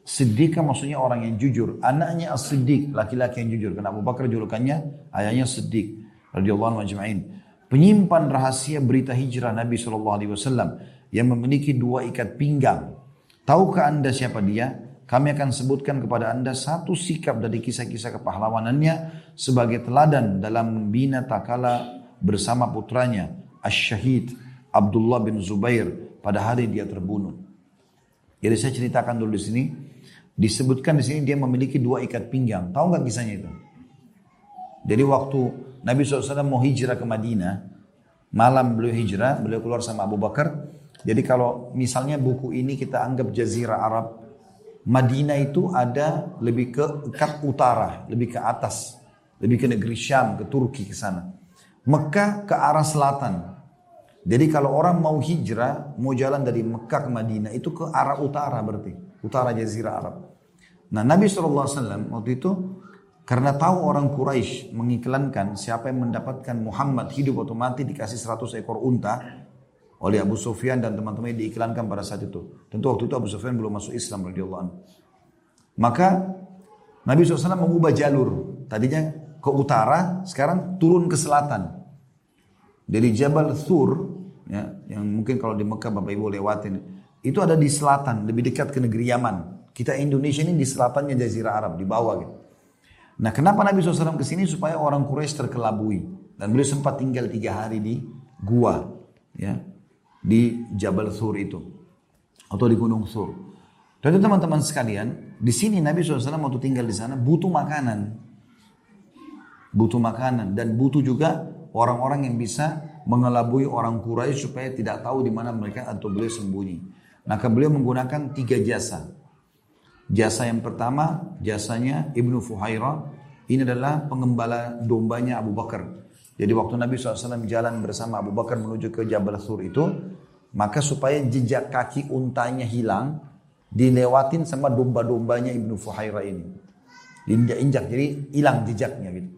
Siddiqah maksudnya orang yang jujur. Anaknya As-Siddiq, laki-laki yang jujur. Karena Abu Bakar julukannya ayahnya Siddiq radhiyallahu anhu penyimpan rahasia berita hijrah Nabi Shallallahu Alaihi Wasallam yang memiliki dua ikat pinggang. Tahukah anda siapa dia? Kami akan sebutkan kepada anda satu sikap dari kisah-kisah kepahlawanannya sebagai teladan dalam membina takala bersama putranya Ash-Syahid Abdullah bin Zubair pada hari dia terbunuh. Jadi saya ceritakan dulu di sini. Disebutkan di sini dia memiliki dua ikat pinggang. Tahu nggak kisahnya itu? Jadi waktu Nabi SAW mau hijrah ke Madinah, malam beliau hijrah, beliau keluar sama Abu Bakar. Jadi kalau misalnya buku ini kita anggap jazirah Arab, Madinah itu ada lebih ke kat utara, lebih ke atas, lebih ke negeri Syam, ke Turki ke sana. Mekah ke arah selatan. Jadi kalau orang mau hijrah, mau jalan dari Mekah ke Madinah, itu ke arah utara berarti. Utara Jazirah Arab. Nah Nabi SAW waktu itu karena tahu orang Quraisy mengiklankan siapa yang mendapatkan Muhammad hidup atau mati dikasih 100 ekor unta oleh Abu Sufyan dan teman-teman diiklankan pada saat itu. Tentu waktu itu Abu Sufyan belum masuk Islam radhiyallahu anhu. Maka Nabi SAW mengubah jalur. Tadinya ke utara, sekarang turun ke selatan. Dari Jabal Thur, ya, yang mungkin kalau di Mekah Bapak Ibu lewatin, itu ada di selatan, lebih dekat ke negeri Yaman. Kita Indonesia ini di selatannya Jazirah Arab, di bawah gitu. Nah kenapa Nabi SAW ke sini supaya orang Quraisy terkelabui dan beliau sempat tinggal tiga hari di gua, ya, di Jabal Thur itu atau di Gunung Thur. Dan teman-teman sekalian, di sini Nabi SAW waktu tinggal di sana butuh makanan, butuh makanan dan butuh juga orang-orang yang bisa mengelabui orang Quraisy supaya tidak tahu di mana mereka atau beliau sembunyi. Maka beliau menggunakan tiga jasa. Jasa yang pertama, jasanya Ibnu Fuhaira. Ini adalah pengembala dombanya Abu Bakar. Jadi waktu Nabi SAW jalan bersama Abu Bakar menuju ke Jabal Sur itu, maka supaya jejak kaki untanya hilang, dilewatin sama domba-dombanya Ibnu Fuhaira ini. Diinjak-injak, jadi hilang jejaknya gitu.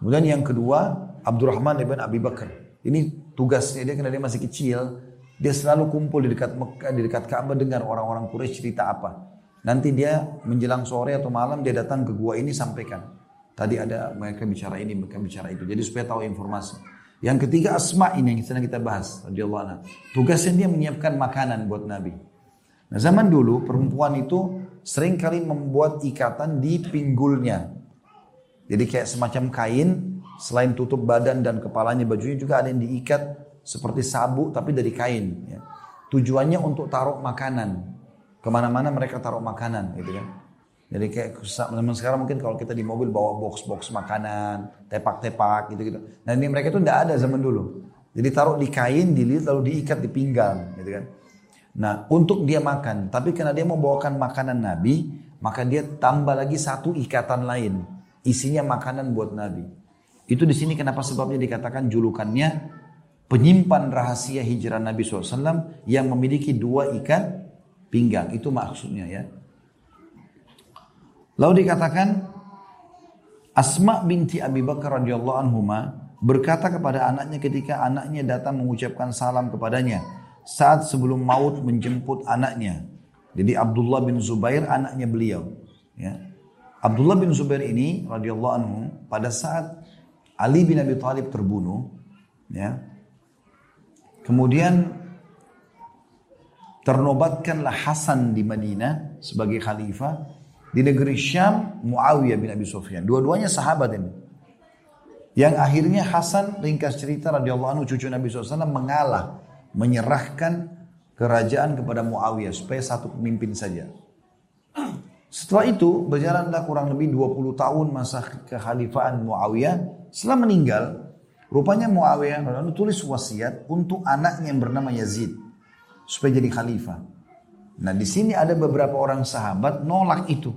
Kemudian yang kedua, Abdurrahman ibn Abi Bakar. Ini tugasnya dia karena dia masih kecil, dia selalu kumpul di dekat Mekah, di dekat Ka'bah dengar orang-orang Quraisy cerita apa. Nanti dia menjelang sore atau malam dia datang ke gua ini sampaikan. Tadi ada mereka bicara ini, mereka bicara itu. Jadi supaya tahu informasi. Yang ketiga Asma ini yang sedang kita bahas. Tugasnya dia menyiapkan makanan buat Nabi. Nah zaman dulu perempuan itu sering kali membuat ikatan di pinggulnya. Jadi kayak semacam kain, selain tutup badan dan kepalanya bajunya juga ada yang diikat seperti sabuk tapi dari kain. Ya. Tujuannya untuk taruh makanan. Ke mana-mana mereka taruh makanan gitu kan. Jadi kayak zaman sekarang mungkin kalau kita di mobil bawa box-box makanan, tepak-tepak gitu-gitu. Nah ini mereka itu tidak ada zaman dulu. Jadi taruh di kain, dilihat lalu diikat di pinggang gitu kan. Nah untuk dia makan, tapi karena dia membawakan makanan Nabi, maka dia tambah lagi satu ikatan lain. Isinya makanan buat Nabi. Itu di sini kenapa sebabnya dikatakan julukannya penyimpan rahasia hijrah Nabi SAW yang memiliki dua ikat pinggang. Itu maksudnya ya. Lalu dikatakan Asma binti Abi Bakar radhiyallahu anhuma berkata kepada anaknya ketika anaknya datang mengucapkan salam kepadanya saat sebelum maut menjemput anaknya. Jadi Abdullah bin Zubair anaknya beliau. Ya. Abdullah bin Zubair ini radhiyallahu anhu pada saat Ali bin Abi Thalib terbunuh, ya. Kemudian Ternobatkanlah Hasan di Madinah sebagai khalifah. Di negeri Syam Muawiyah bin Abi Sufyan. Dua-duanya sahabat ini. Yang akhirnya Hasan ringkas cerita radhiyallahu anhu cucu Nabi SAW mengalah. Menyerahkan kerajaan kepada Muawiyah supaya satu pemimpin saja. Setelah itu berjalanlah kurang lebih 20 tahun masa kekhalifahan Muawiyah. Setelah meninggal, rupanya Muawiyah lalu tulis wasiat untuk anaknya yang bernama Yazid supaya jadi khalifah. Nah di sini ada beberapa orang sahabat nolak itu.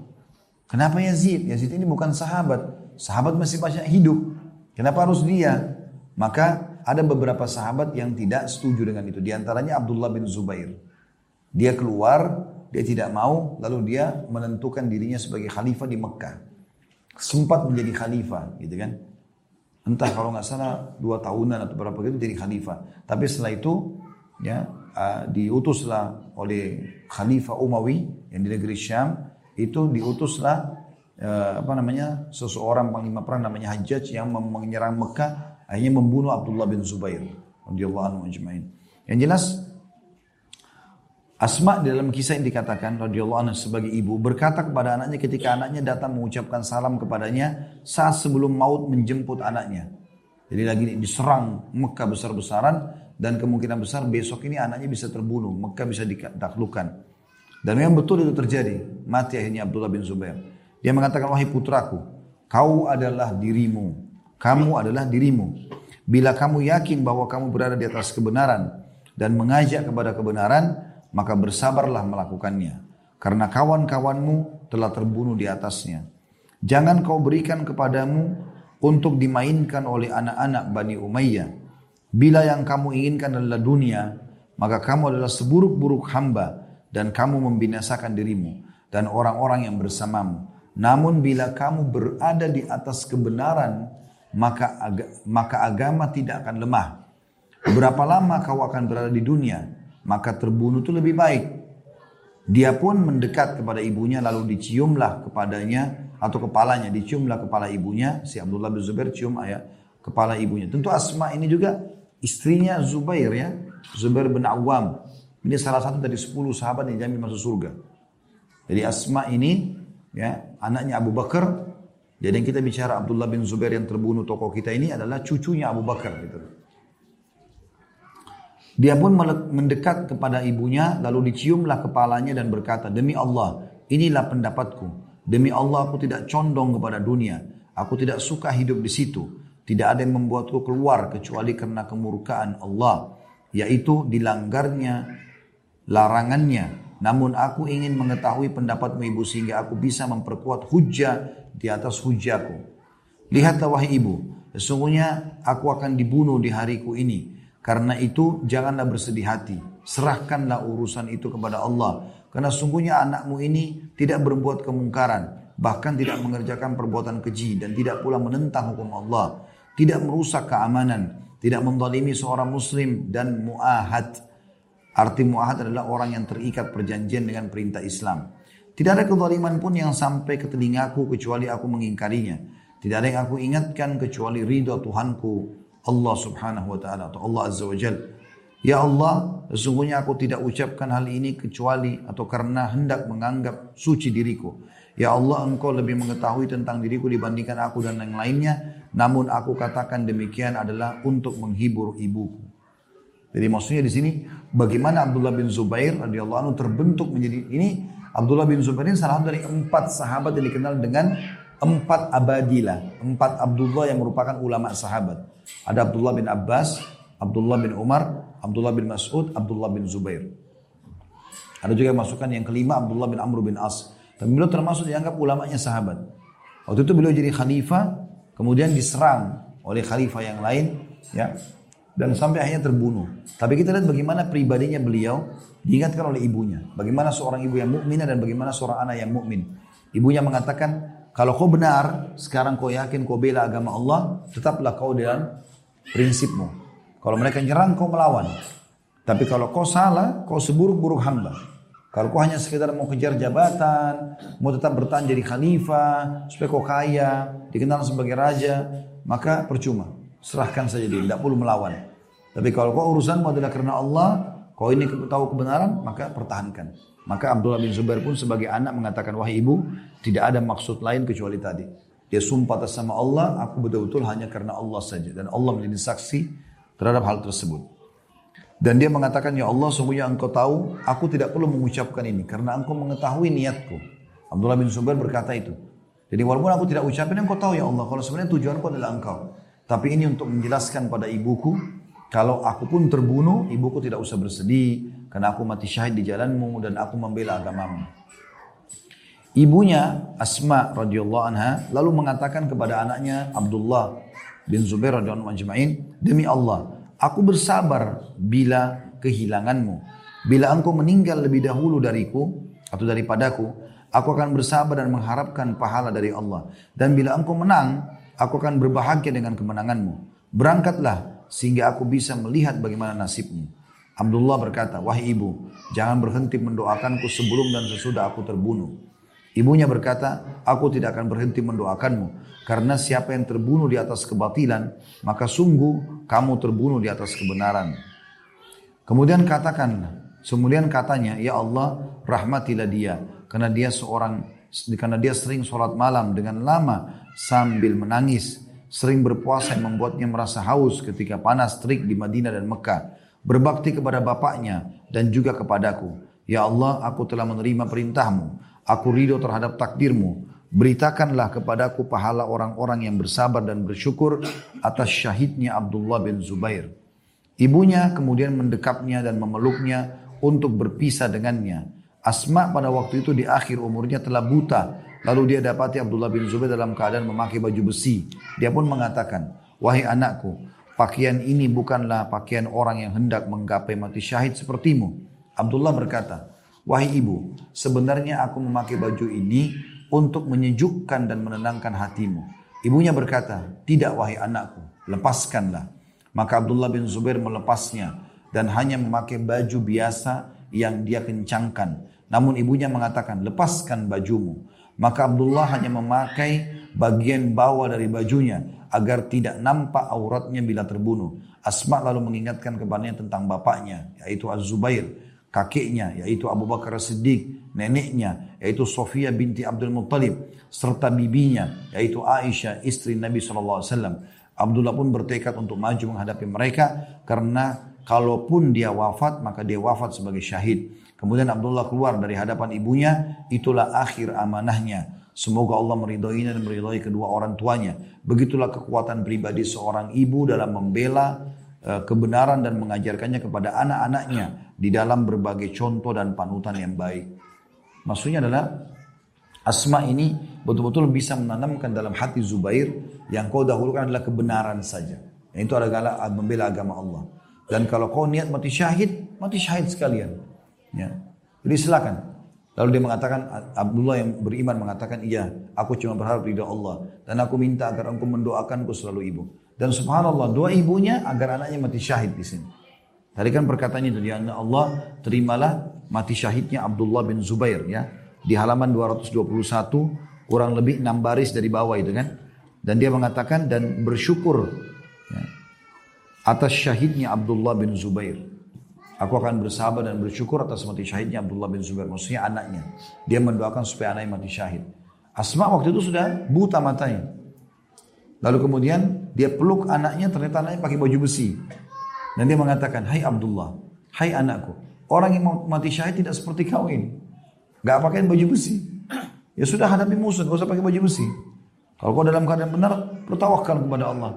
Kenapa Yazid? Yazid ini bukan sahabat. Sahabat masih banyak hidup. Kenapa harus dia? Maka ada beberapa sahabat yang tidak setuju dengan itu. Di antaranya Abdullah bin Zubair. Dia keluar, dia tidak mau, lalu dia menentukan dirinya sebagai khalifah di Mekah. Sempat menjadi khalifah, gitu kan? Entah kalau nggak salah dua tahunan atau berapa gitu jadi khalifah. Tapi setelah itu, ya uh, diutuslah oleh Khalifah Umawi yang di negeri Syam itu diutuslah uh, apa namanya seseorang panglima perang namanya Hajjaj yang menyerang Mekah akhirnya membunuh Abdullah bin Zubair radhiyallahu anhu ajma'in. Yang jelas Asma di dalam kisah yang dikatakan radhiyallahu anha sebagai ibu berkata kepada anaknya ketika anaknya datang mengucapkan salam kepadanya saat sebelum maut menjemput anaknya. Jadi lagi diserang Mekah besar-besaran dan kemungkinan besar besok ini anaknya bisa terbunuh, Mekah bisa ditaklukkan. Dan memang betul itu terjadi. Mati akhirnya Abdullah bin Zubair. Dia mengatakan, wahai putraku, kau adalah dirimu. Kamu adalah dirimu. Bila kamu yakin bahwa kamu berada di atas kebenaran dan mengajak kepada kebenaran, maka bersabarlah melakukannya. Karena kawan-kawanmu telah terbunuh di atasnya. Jangan kau berikan kepadamu untuk dimainkan oleh anak-anak Bani Umayyah Bila yang kamu inginkan adalah dunia, maka kamu adalah seburuk-buruk hamba dan kamu membinasakan dirimu dan orang-orang yang bersamamu. Namun bila kamu berada di atas kebenaran, maka maka agama tidak akan lemah. Berapa lama kau akan berada di dunia, maka terbunuh itu lebih baik. Dia pun mendekat kepada ibunya lalu diciumlah kepadanya atau kepalanya diciumlah kepala ibunya si Abdullah bin Zubair cium ayah kepala ibunya. Tentu Asma ini juga istrinya Zubair ya, Zubair bin Awam. Ini salah satu dari 10 sahabat yang jamin masuk surga. Jadi Asma ini ya anaknya Abu Bakar. Jadi yang kita bicara Abdullah bin Zubair yang terbunuh tokoh kita ini adalah cucunya Abu Bakar gitu. Dia pun mendekat kepada ibunya lalu diciumlah kepalanya dan berkata, "Demi Allah, inilah pendapatku. Demi Allah aku tidak condong kepada dunia. Aku tidak suka hidup di situ. Tidak ada yang membuatku keluar kecuali karena kemurkaan Allah, yaitu dilanggarnya larangannya. Namun aku ingin mengetahui pendapatmu ibu sehingga aku bisa memperkuat hujah di atas hujahku. Lihatlah wahai ibu, sesungguhnya aku akan dibunuh di hariku ini karena itu janganlah bersedih hati. Serahkanlah urusan itu kepada Allah. Karena sungguhnya anakmu ini tidak berbuat kemungkaran. Bahkan tidak mengerjakan perbuatan keji. Dan tidak pula menentang hukum Allah. Tidak merusak keamanan. Tidak mendalimi seorang muslim dan mu'ahad. Arti mu'ahad adalah orang yang terikat perjanjian dengan perintah Islam. Tidak ada kezaliman pun yang sampai ke telingaku kecuali aku mengingkarinya. Tidak ada yang aku ingatkan kecuali ridho Tuhanku Allah subhanahu wa ta'ala atau Allah azza wa jal. Ya Allah, sesungguhnya aku tidak ucapkan hal ini kecuali atau karena hendak menganggap suci diriku. Ya Allah, engkau lebih mengetahui tentang diriku dibandingkan aku dan yang lainnya. Namun aku katakan demikian adalah untuk menghibur ibuku. Jadi maksudnya di sini bagaimana Abdullah bin Zubair radhiyallahu anhu terbentuk menjadi ini Abdullah bin Zubair ini salah satu dari empat sahabat yang dikenal dengan empat abadilah, empat Abdullah yang merupakan ulama sahabat. Ada Abdullah bin Abbas, Abdullah bin Umar, Abdullah bin Mas'ud, Abdullah bin Zubair. Ada juga yang masukkan yang kelima Abdullah bin Amr bin As. Tapi beliau termasuk dianggap ulamanya sahabat. Waktu itu beliau jadi khalifah, kemudian diserang oleh khalifah yang lain, ya, dan sampai akhirnya terbunuh. Tapi kita lihat bagaimana pribadinya beliau diingatkan oleh ibunya. Bagaimana seorang ibu yang mukminah dan bagaimana seorang anak yang mukmin. Ibunya mengatakan, kalau kau benar, sekarang kau yakin kau bela agama Allah, tetaplah kau dalam prinsipmu. Kalau mereka nyerang, kau melawan. Tapi kalau kau salah, kau seburuk-buruk hamba. Kalau kau hanya sekedar mau kejar jabatan, mau tetap bertahan jadi khalifah, supaya kau kaya, dikenal sebagai raja, maka percuma. Serahkan saja dia, tidak perlu melawan. Tapi kalau kau urusanmu adalah karena Allah, kau ini tahu kebenaran, maka pertahankan. Maka Abdullah bin Zubair pun sebagai anak mengatakan, wahai ibu, tidak ada maksud lain kecuali tadi. Dia sumpah atas sama Allah, aku betul-betul hanya karena Allah saja. Dan Allah menjadi saksi terhadap hal tersebut. Dan dia mengatakan, ya Allah, sungguhnya engkau tahu, aku tidak perlu mengucapkan ini. Karena engkau mengetahui niatku. Abdullah bin Zubair berkata itu. Jadi walaupun aku tidak ucapin, engkau tahu ya Allah. Kalau sebenarnya tujuanku adalah engkau. Tapi ini untuk menjelaskan pada ibuku, kalau aku pun terbunuh, ibuku tidak usah bersedih karena aku mati syahid di jalanmu dan aku membela agamamu. Ibunya Asma radhiyallahu anha lalu mengatakan kepada anaknya Abdullah bin Zubair radhiyallahu anhu demi Allah, aku bersabar bila kehilanganmu. Bila engkau meninggal lebih dahulu dariku atau daripadaku, aku akan bersabar dan mengharapkan pahala dari Allah. Dan bila engkau menang, aku akan berbahagia dengan kemenanganmu. Berangkatlah sehingga aku bisa melihat bagaimana nasibmu. Abdullah berkata, wahai ibu, jangan berhenti mendoakanku sebelum dan sesudah aku terbunuh. Ibunya berkata, aku tidak akan berhenti mendoakanmu. Karena siapa yang terbunuh di atas kebatilan, maka sungguh kamu terbunuh di atas kebenaran. Kemudian katakan, kemudian katanya, ya Allah, rahmatilah dia. Karena dia seorang, karena dia sering sholat malam dengan lama sambil menangis sering berpuasa yang membuatnya merasa haus ketika panas terik di Madinah dan Mekah. Berbakti kepada bapaknya dan juga kepadaku. Ya Allah, aku telah menerima perintahmu. Aku ridho terhadap takdirmu. Beritakanlah kepadaku pahala orang-orang yang bersabar dan bersyukur atas syahidnya Abdullah bin Zubair. Ibunya kemudian mendekapnya dan memeluknya untuk berpisah dengannya. Asma pada waktu itu di akhir umurnya telah buta Lalu dia dapati Abdullah bin Zubair dalam keadaan memakai baju besi. Dia pun mengatakan, wahai anakku, pakaian ini bukanlah pakaian orang yang hendak menggapai mati syahid sepertimu. Abdullah berkata, wahai ibu, sebenarnya aku memakai baju ini untuk menyejukkan dan menenangkan hatimu. Ibunya berkata, tidak wahai anakku, lepaskanlah. Maka Abdullah bin Zubair melepasnya dan hanya memakai baju biasa yang dia kencangkan. Namun ibunya mengatakan, lepaskan bajumu. Maka Abdullah hanya memakai bagian bawah dari bajunya agar tidak nampak auratnya bila terbunuh. Asma lalu mengingatkan kepadanya tentang bapaknya, yaitu Az-Zubair, kakeknya, yaitu Abu Bakar Siddiq, neneknya, yaitu Sofia binti Abdul Muttalib, serta bibinya, yaitu Aisyah, istri Nabi SAW. Abdullah pun bertekad untuk maju menghadapi mereka karena kalaupun dia wafat maka dia wafat sebagai syahid. Kemudian Abdullah keluar dari hadapan ibunya, itulah akhir amanahnya. Semoga Allah meridhoinya dan meridhoi kedua orang tuanya. Begitulah kekuatan pribadi seorang ibu dalam membela kebenaran dan mengajarkannya kepada anak-anaknya di dalam berbagai contoh dan panutan yang baik. Maksudnya adalah Asma ini betul-betul bisa menanamkan dalam hati Zubair yang kau dahulukan adalah kebenaran saja. Yang itu adalah membela agama Allah. Dan kalau kau niat mati syahid, mati syahid sekalian. Ya. Jadi silakan. Lalu dia mengatakan, Abdullah yang beriman mengatakan, iya, aku cuma berharap ridha Allah. Dan aku minta agar engkau mendoakanku selalu ibu. Dan subhanallah, doa ibunya agar anaknya mati syahid di sini. Tadi kan perkataannya itu, ya Allah, terimalah mati syahidnya Abdullah bin Zubair. ya Di halaman 221, kurang lebih 6 baris dari bawah itu kan. Dan dia mengatakan, dan bersyukur ya, atas syahidnya Abdullah bin Zubair. Aku akan bersabar dan bersyukur atas mati syahidnya Abdullah bin Zubair. Maksudnya anaknya. Dia mendoakan supaya anaknya mati syahid. Asma waktu itu sudah buta matanya. Lalu kemudian dia peluk anaknya, ternyata anaknya pakai baju besi. Dan dia mengatakan, Hai Abdullah, hai anakku. Orang yang mati syahid tidak seperti kau ini. Gak pakai baju besi. Ya sudah hadapi musuh, gak usah pakai baju besi. Kalau kau dalam keadaan benar, bertawakal kepada Allah.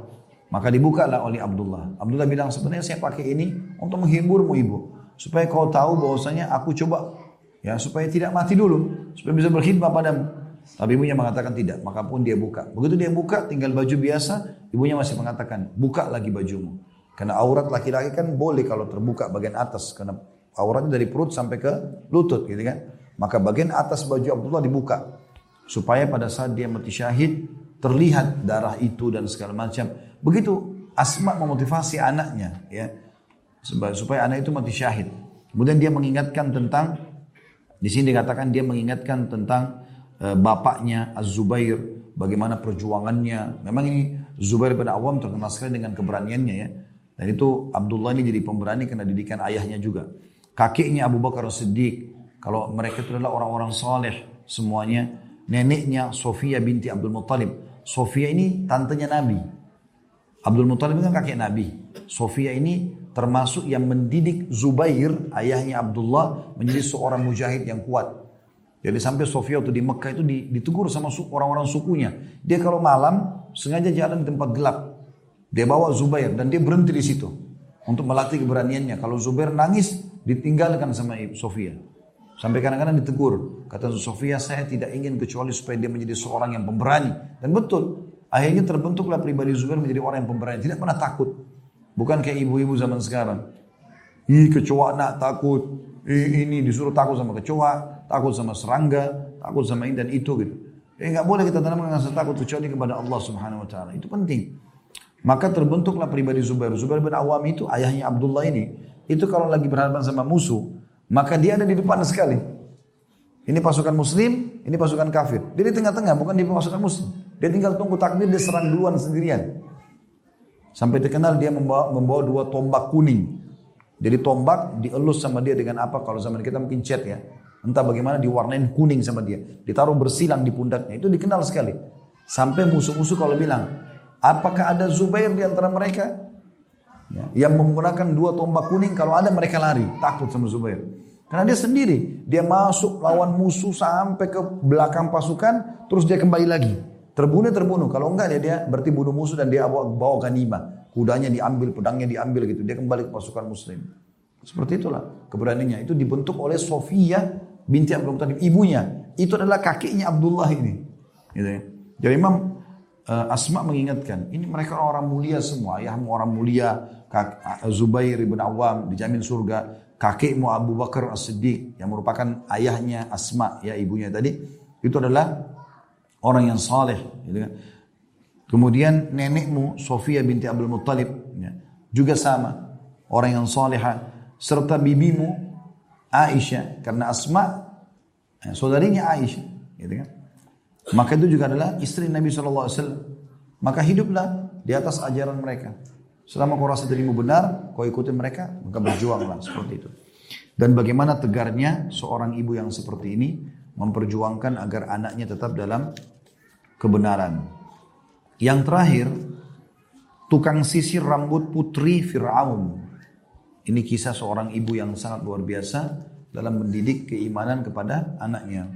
Maka dibukalah oleh Abdullah. Abdullah bilang sebenarnya saya pakai ini untuk menghiburmu ibu. Supaya kau tahu bahwasanya aku coba ya supaya tidak mati dulu. Supaya bisa berkhidmat padamu. Tapi ibunya mengatakan tidak. Maka pun dia buka. Begitu dia buka tinggal baju biasa. Ibunya masih mengatakan buka lagi bajumu. Karena aurat laki-laki kan boleh kalau terbuka bagian atas. Karena auratnya dari perut sampai ke lutut gitu kan. Maka bagian atas baju Abdullah dibuka. Supaya pada saat dia mati syahid terlihat darah itu dan segala macam. Begitu Asma memotivasi anaknya ya supaya anak itu mati syahid. Kemudian dia mengingatkan tentang di sini dikatakan dia mengingatkan tentang bapaknya Az-Zubair bagaimana perjuangannya. Memang ini Zubair bin Awam terkenal sekali dengan keberaniannya ya. Dan itu Abdullah ini jadi pemberani karena didikan ayahnya juga. Kakeknya Abu Bakar Siddiq. Kalau mereka itu adalah orang-orang saleh semuanya. Neneknya Sofia binti Abdul Muttalib. Sofia ini tantenya Nabi. Abdul Muttalib kan kakek Nabi. Sofia ini termasuk yang mendidik Zubair, ayahnya Abdullah, menjadi seorang mujahid yang kuat. Jadi sampai Sofia waktu di Mekah itu ditegur sama orang-orang sukunya. Dia kalau malam sengaja jalan di tempat gelap. Dia bawa Zubair dan dia berhenti di situ untuk melatih keberaniannya. Kalau Zubair nangis, ditinggalkan sama Sofia. Sampai kadang-kadang ditegur. Kata Sofia, saya tidak ingin kecuali supaya dia menjadi seorang yang pemberani. Dan betul, Akhirnya terbentuklah pribadi Zubair menjadi orang yang pemberani. Tidak pernah takut. Bukan kayak ibu-ibu zaman sekarang. Ih kecoa nak takut. Ih ini disuruh takut sama kecoa. Takut sama serangga. Takut sama ini dan itu gitu. Eh nggak boleh kita tanamkan rasa takut kecuali kepada Allah subhanahu wa ta'ala. Itu penting. Maka terbentuklah pribadi Zubair. Zubair bin Awam itu ayahnya Abdullah ini. Itu kalau lagi berhadapan sama musuh. Maka dia ada di depan sekali. Ini pasukan muslim, ini pasukan kafir. Dia di tengah-tengah, bukan di pasukan muslim. Dia tinggal tunggu takbir, dia serang duluan sendirian. Sampai terkenal dia membawa, membawa dua tombak kuning. Jadi tombak dielus sama dia dengan apa? Kalau zaman kita mungkin cat ya. Entah bagaimana diwarnain kuning sama dia. Ditaruh bersilang di pundaknya. Itu dikenal sekali. Sampai musuh-musuh kalau bilang, apakah ada Zubair di antara mereka? Ya, yang menggunakan dua tombak kuning, kalau ada mereka lari. Takut sama Zubair. Karena dia sendiri. Dia masuk lawan musuh sampai ke belakang pasukan, terus dia kembali lagi. Terbunuh terbunuh. Kalau enggak dia dia berarti bunuh musuh dan dia bawa, bawa ganima. Kudanya diambil, pedangnya diambil gitu. Dia kembali ke pasukan muslim. Seperti itulah keberaniannya. Itu dibentuk oleh Sofia binti Abdul Muttalib, ibunya. Itu adalah kakeknya Abdullah ini. Gitu ya. Jadi Imam uh, Asma mengingatkan, ini mereka orang mulia semua, ayahmu orang mulia, kak, Zubair ibn Awam dijamin surga, kakekmu Abu Bakar As-Siddiq yang merupakan ayahnya Asma, ya ibunya tadi, itu adalah orang yang saleh. Gitu kan. Kemudian nenekmu Sofia binti Abdul Muttalib ya, juga sama, orang yang saleha, serta bibimu Aisyah, karena Asma ya, saudarinya Aisyah, gitu kan. Maka itu juga adalah istri Nabi SAW. Maka hiduplah di atas ajaran mereka. Selama kau rasa dirimu benar, kau ikuti mereka, maka berjuanglah seperti itu. Dan bagaimana tegarnya seorang ibu yang seperti ini memperjuangkan agar anaknya tetap dalam kebenaran. Yang terakhir, tukang sisir rambut putri Fir'aun. Ini kisah seorang ibu yang sangat luar biasa dalam mendidik keimanan kepada anaknya.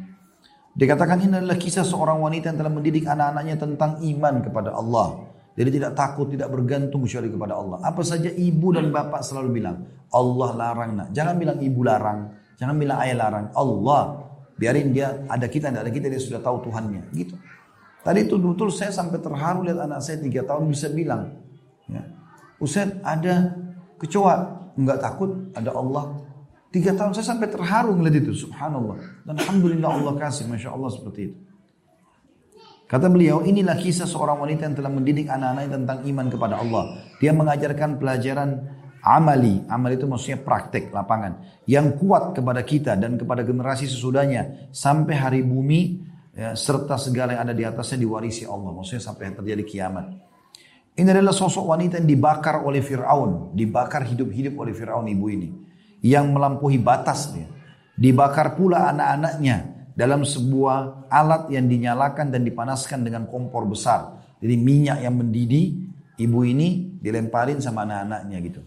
Dikatakan ini adalah kisah seorang wanita yang telah mendidik anak-anaknya tentang iman kepada Allah. Jadi tidak takut, tidak bergantung kecuali kepada Allah. Apa saja ibu dan bapak selalu bilang, Allah larang nak. Jangan bilang ibu larang, jangan bilang ayah larang. Allah, biarin dia ada kita, tidak ada kita, dia sudah tahu Tuhannya. Gitu. Tadi itu betul saya sampai terharu lihat anak saya tiga tahun bisa bilang, ya, Ustaz ada kecoa, enggak takut, ada Allah. Tiga tahun saya sampai terharu melihat itu, subhanallah. Dan alhamdulillah Allah kasih, masya Allah seperti itu. Kata beliau, inilah kisah seorang wanita yang telah mendidik anak-anaknya tentang iman kepada Allah. Dia mengajarkan pelajaran amali. Amali itu maksudnya praktek, lapangan. Yang kuat kepada kita dan kepada generasi sesudahnya. Sampai hari bumi, ya, serta segala yang ada di atasnya diwarisi Allah. Maksudnya sampai terjadi kiamat. Ini adalah sosok wanita yang dibakar oleh Fir'aun. Dibakar hidup-hidup oleh Fir'aun ibu ini yang melampaui batas dia. Dibakar pula anak-anaknya dalam sebuah alat yang dinyalakan dan dipanaskan dengan kompor besar. Jadi minyak yang mendidih, ibu ini dilemparin sama anak-anaknya gitu.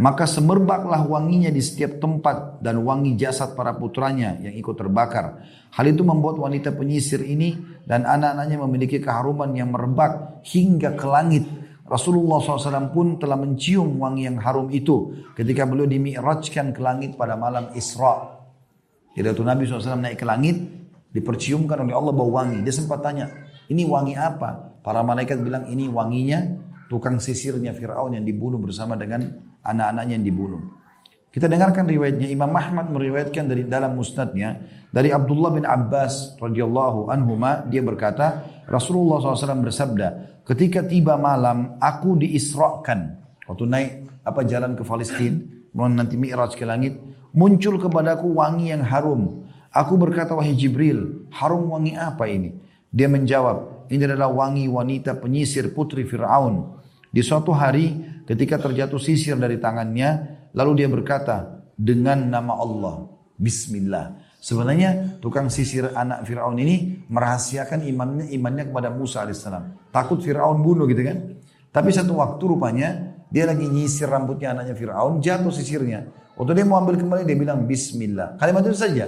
Maka semerbaklah wanginya di setiap tempat dan wangi jasad para putranya yang ikut terbakar. Hal itu membuat wanita penyisir ini dan anak-anaknya memiliki keharuman yang merebak hingga ke langit Rasulullah SAW pun telah mencium wangi yang harum itu ketika beliau dimi'rajkan ke langit pada malam Isra. Jadi waktu Nabi SAW naik ke langit, diperciumkan oleh Allah bau wangi. Dia sempat tanya, ini wangi apa? Para malaikat bilang ini wanginya tukang sisirnya Fir'aun yang dibunuh bersama dengan anak-anaknya yang dibunuh. Kita dengarkan riwayatnya. Imam Ahmad meriwayatkan dari dalam musnadnya. Dari Abdullah bin Abbas radhiyallahu anhuma dia berkata Rasulullah SAW bersabda ketika tiba malam aku diisrakan waktu naik apa jalan ke Palestina nanti mi'raj ke langit muncul kepadaku wangi yang harum. Aku berkata wahai Jibril harum wangi apa ini? Dia menjawab ini adalah wangi wanita penyisir putri Fir'aun di suatu hari ketika terjatuh sisir dari tangannya Lalu dia berkata dengan nama Allah, Bismillah. Sebenarnya tukang sisir anak Fir'aun ini merahasiakan imannya imannya kepada Musa alaihissalam. Takut Fir'aun bunuh gitu kan. Tapi satu waktu rupanya dia lagi nyisir rambutnya anaknya Fir'aun, jatuh sisirnya. Waktu dia mau ambil kembali dia bilang Bismillah. Kalimat itu saja.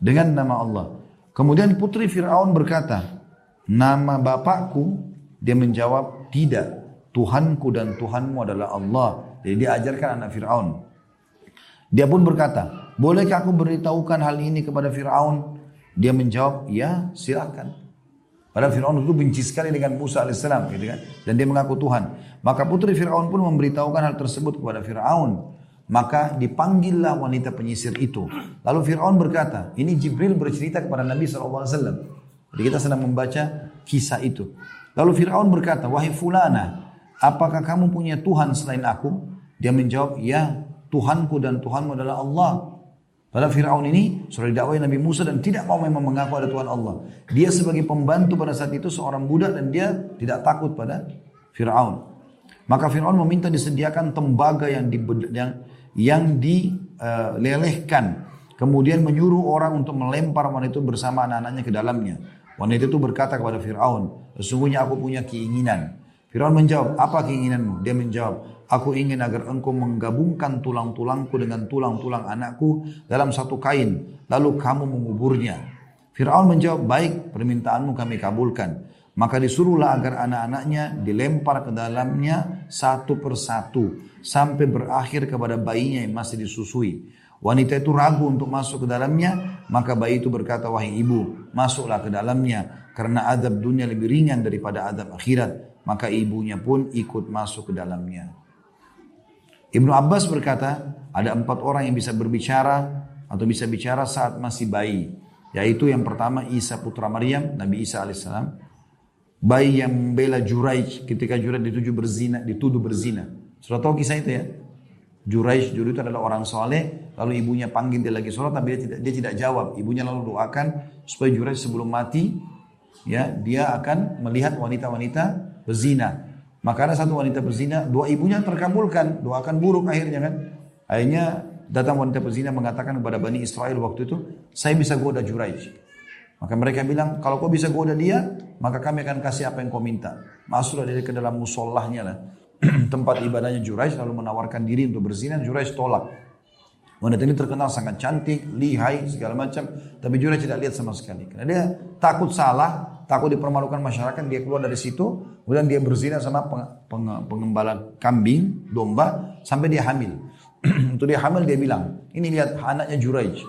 Dengan nama Allah. Kemudian putri Fir'aun berkata, nama bapakku? Dia menjawab, tidak. Tuhanku dan Tuhanmu adalah Allah. Jadi dia ajarkan anak Fir'aun. Dia pun berkata, bolehkah aku beritahukan hal ini kepada Fir'aun? Dia menjawab, ya silakan. Padahal Fir'aun itu benci sekali dengan Musa AS gitu kan. Dan dia mengaku Tuhan. Maka putri Fir'aun pun memberitahukan hal tersebut kepada Fir'aun. Maka dipanggillah wanita penyisir itu. Lalu Fir'aun berkata, ini Jibril bercerita kepada Nabi SAW. Jadi kita sedang membaca kisah itu. Lalu Fir'aun berkata, wahai fulana, apakah kamu punya Tuhan selain aku? Dia menjawab, ya Tuhanku dan Tuhanmu adalah Allah. Padahal Fir'aun ini sudah didakwai Nabi Musa dan tidak mau memang mengaku ada Tuhan Allah. Dia sebagai pembantu pada saat itu seorang budak dan dia tidak takut pada Fir'aun. Maka Fir'aun meminta disediakan tembaga yang, di, yang, yang dilelehkan. Uh, Kemudian menyuruh orang untuk melempar wanita itu bersama anak-anaknya ke dalamnya. Wanita itu berkata kepada Fir'aun, sesungguhnya aku punya keinginan. Fir'aun menjawab, apa keinginanmu? Dia menjawab, aku ingin agar engkau menggabungkan tulang-tulangku dengan tulang-tulang anakku dalam satu kain, lalu kamu menguburnya. Fir'aun menjawab, baik permintaanmu kami kabulkan. Maka disuruhlah agar anak-anaknya dilempar ke dalamnya satu persatu sampai berakhir kepada bayinya yang masih disusui. Wanita itu ragu untuk masuk ke dalamnya, maka bayi itu berkata, wahai ibu, masuklah ke dalamnya, karena adab dunia lebih ringan daripada adab akhirat. Maka ibunya pun ikut masuk ke dalamnya. Ibnu Abbas berkata, ada empat orang yang bisa berbicara atau bisa bicara saat masih bayi. Yaitu yang pertama Isa putra Maryam, Nabi Isa alaihissalam. Bayi yang membela Juraij ketika Juraij dituju berzina, dituduh berzina. Sudah tahu kisah itu ya? Juraij dulu itu adalah orang soleh, lalu ibunya panggil dia lagi sholat, tapi dia tidak, dia tidak jawab. Ibunya lalu doakan supaya Juraij sebelum mati, ya dia akan melihat wanita-wanita berzina. Maka ada satu wanita berzina, dua ibunya terkabulkan, doakan buruk akhirnya kan. Akhirnya datang wanita berzina mengatakan kepada Bani Israel waktu itu, saya bisa goda Juraij. Maka mereka bilang, kalau kau bisa goda dia, maka kami akan kasih apa yang kau minta. Masuklah dia ke dalam musollahnya lah. tempat ibadahnya Juraij lalu menawarkan diri untuk berzina, Juraij tolak. Wanita ini terkenal sangat cantik, lihai, segala macam. Tapi Juraij tidak lihat sama sekali. Karena dia takut salah, takut dipermalukan masyarakat, dia keluar dari situ. Kemudian dia berzina sama peng, peng, pengembala kambing, domba, sampai dia hamil. untuk dia hamil dia bilang, ini lihat anaknya Juraij.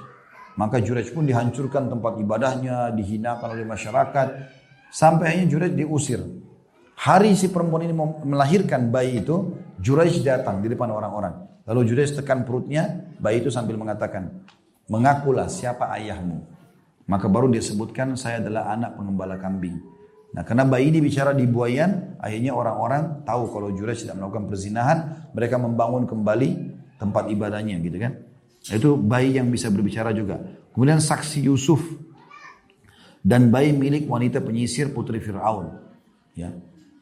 Maka Juraij pun dihancurkan tempat ibadahnya, dihinakan oleh masyarakat. Sampai akhirnya Juraij diusir. Hari si perempuan ini melahirkan bayi itu, Juraij datang di depan orang-orang. Lalu Juraij tekan perutnya, bayi itu sambil mengatakan, mengakulah siapa ayahmu. Maka baru dia sebutkan, saya adalah anak pengembala kambing. Nah karena bayi ini bicara di buayan, akhirnya orang-orang tahu kalau Juraij tidak melakukan perzinahan, mereka membangun kembali tempat ibadahnya gitu kan. Itu bayi yang bisa berbicara juga. Kemudian saksi Yusuf dan bayi milik wanita penyisir putri Fir'aun. Ya,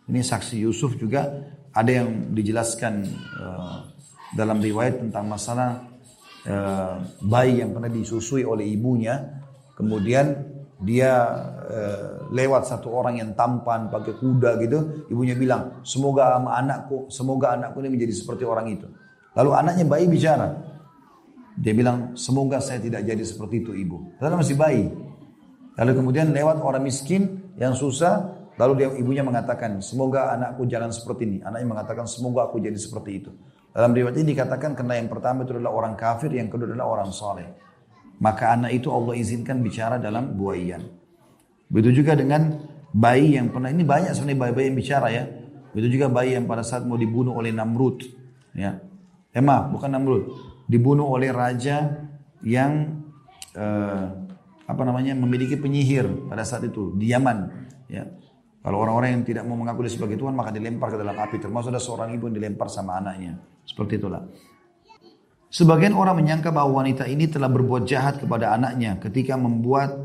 ini saksi Yusuf juga ada yang dijelaskan uh, dalam riwayat tentang masalah uh, bayi yang pernah disusui oleh ibunya, kemudian dia uh, lewat satu orang yang tampan pakai kuda gitu, ibunya bilang semoga anakku, semoga anakku ini menjadi seperti orang itu. Lalu anaknya bayi bicara, dia bilang semoga saya tidak jadi seperti itu ibu. Karena masih bayi. Lalu kemudian lewat orang miskin yang susah, Lalu dia ibunya mengatakan, semoga anakku jangan seperti ini. Anaknya mengatakan, semoga aku jadi seperti itu. Dalam riwayat ini dikatakan karena yang pertama itu adalah orang kafir, yang kedua adalah orang soleh. Maka anak itu Allah izinkan bicara dalam buayan. Begitu juga dengan bayi yang pernah, ini banyak sebenarnya bayi-bayi yang bicara ya. Begitu juga bayi yang pada saat mau dibunuh oleh Namrud. Ya. Eh bukan Namrud. Dibunuh oleh raja yang eh, apa namanya memiliki penyihir pada saat itu di Yaman. Ya. Kalau orang-orang yang tidak mau mengaku dia sebagai Tuhan maka dilempar ke dalam api. Termasuk ada seorang ibu yang dilempar sama anaknya. Seperti itulah. Sebagian orang menyangka bahwa wanita ini telah berbuat jahat kepada anaknya ketika membuat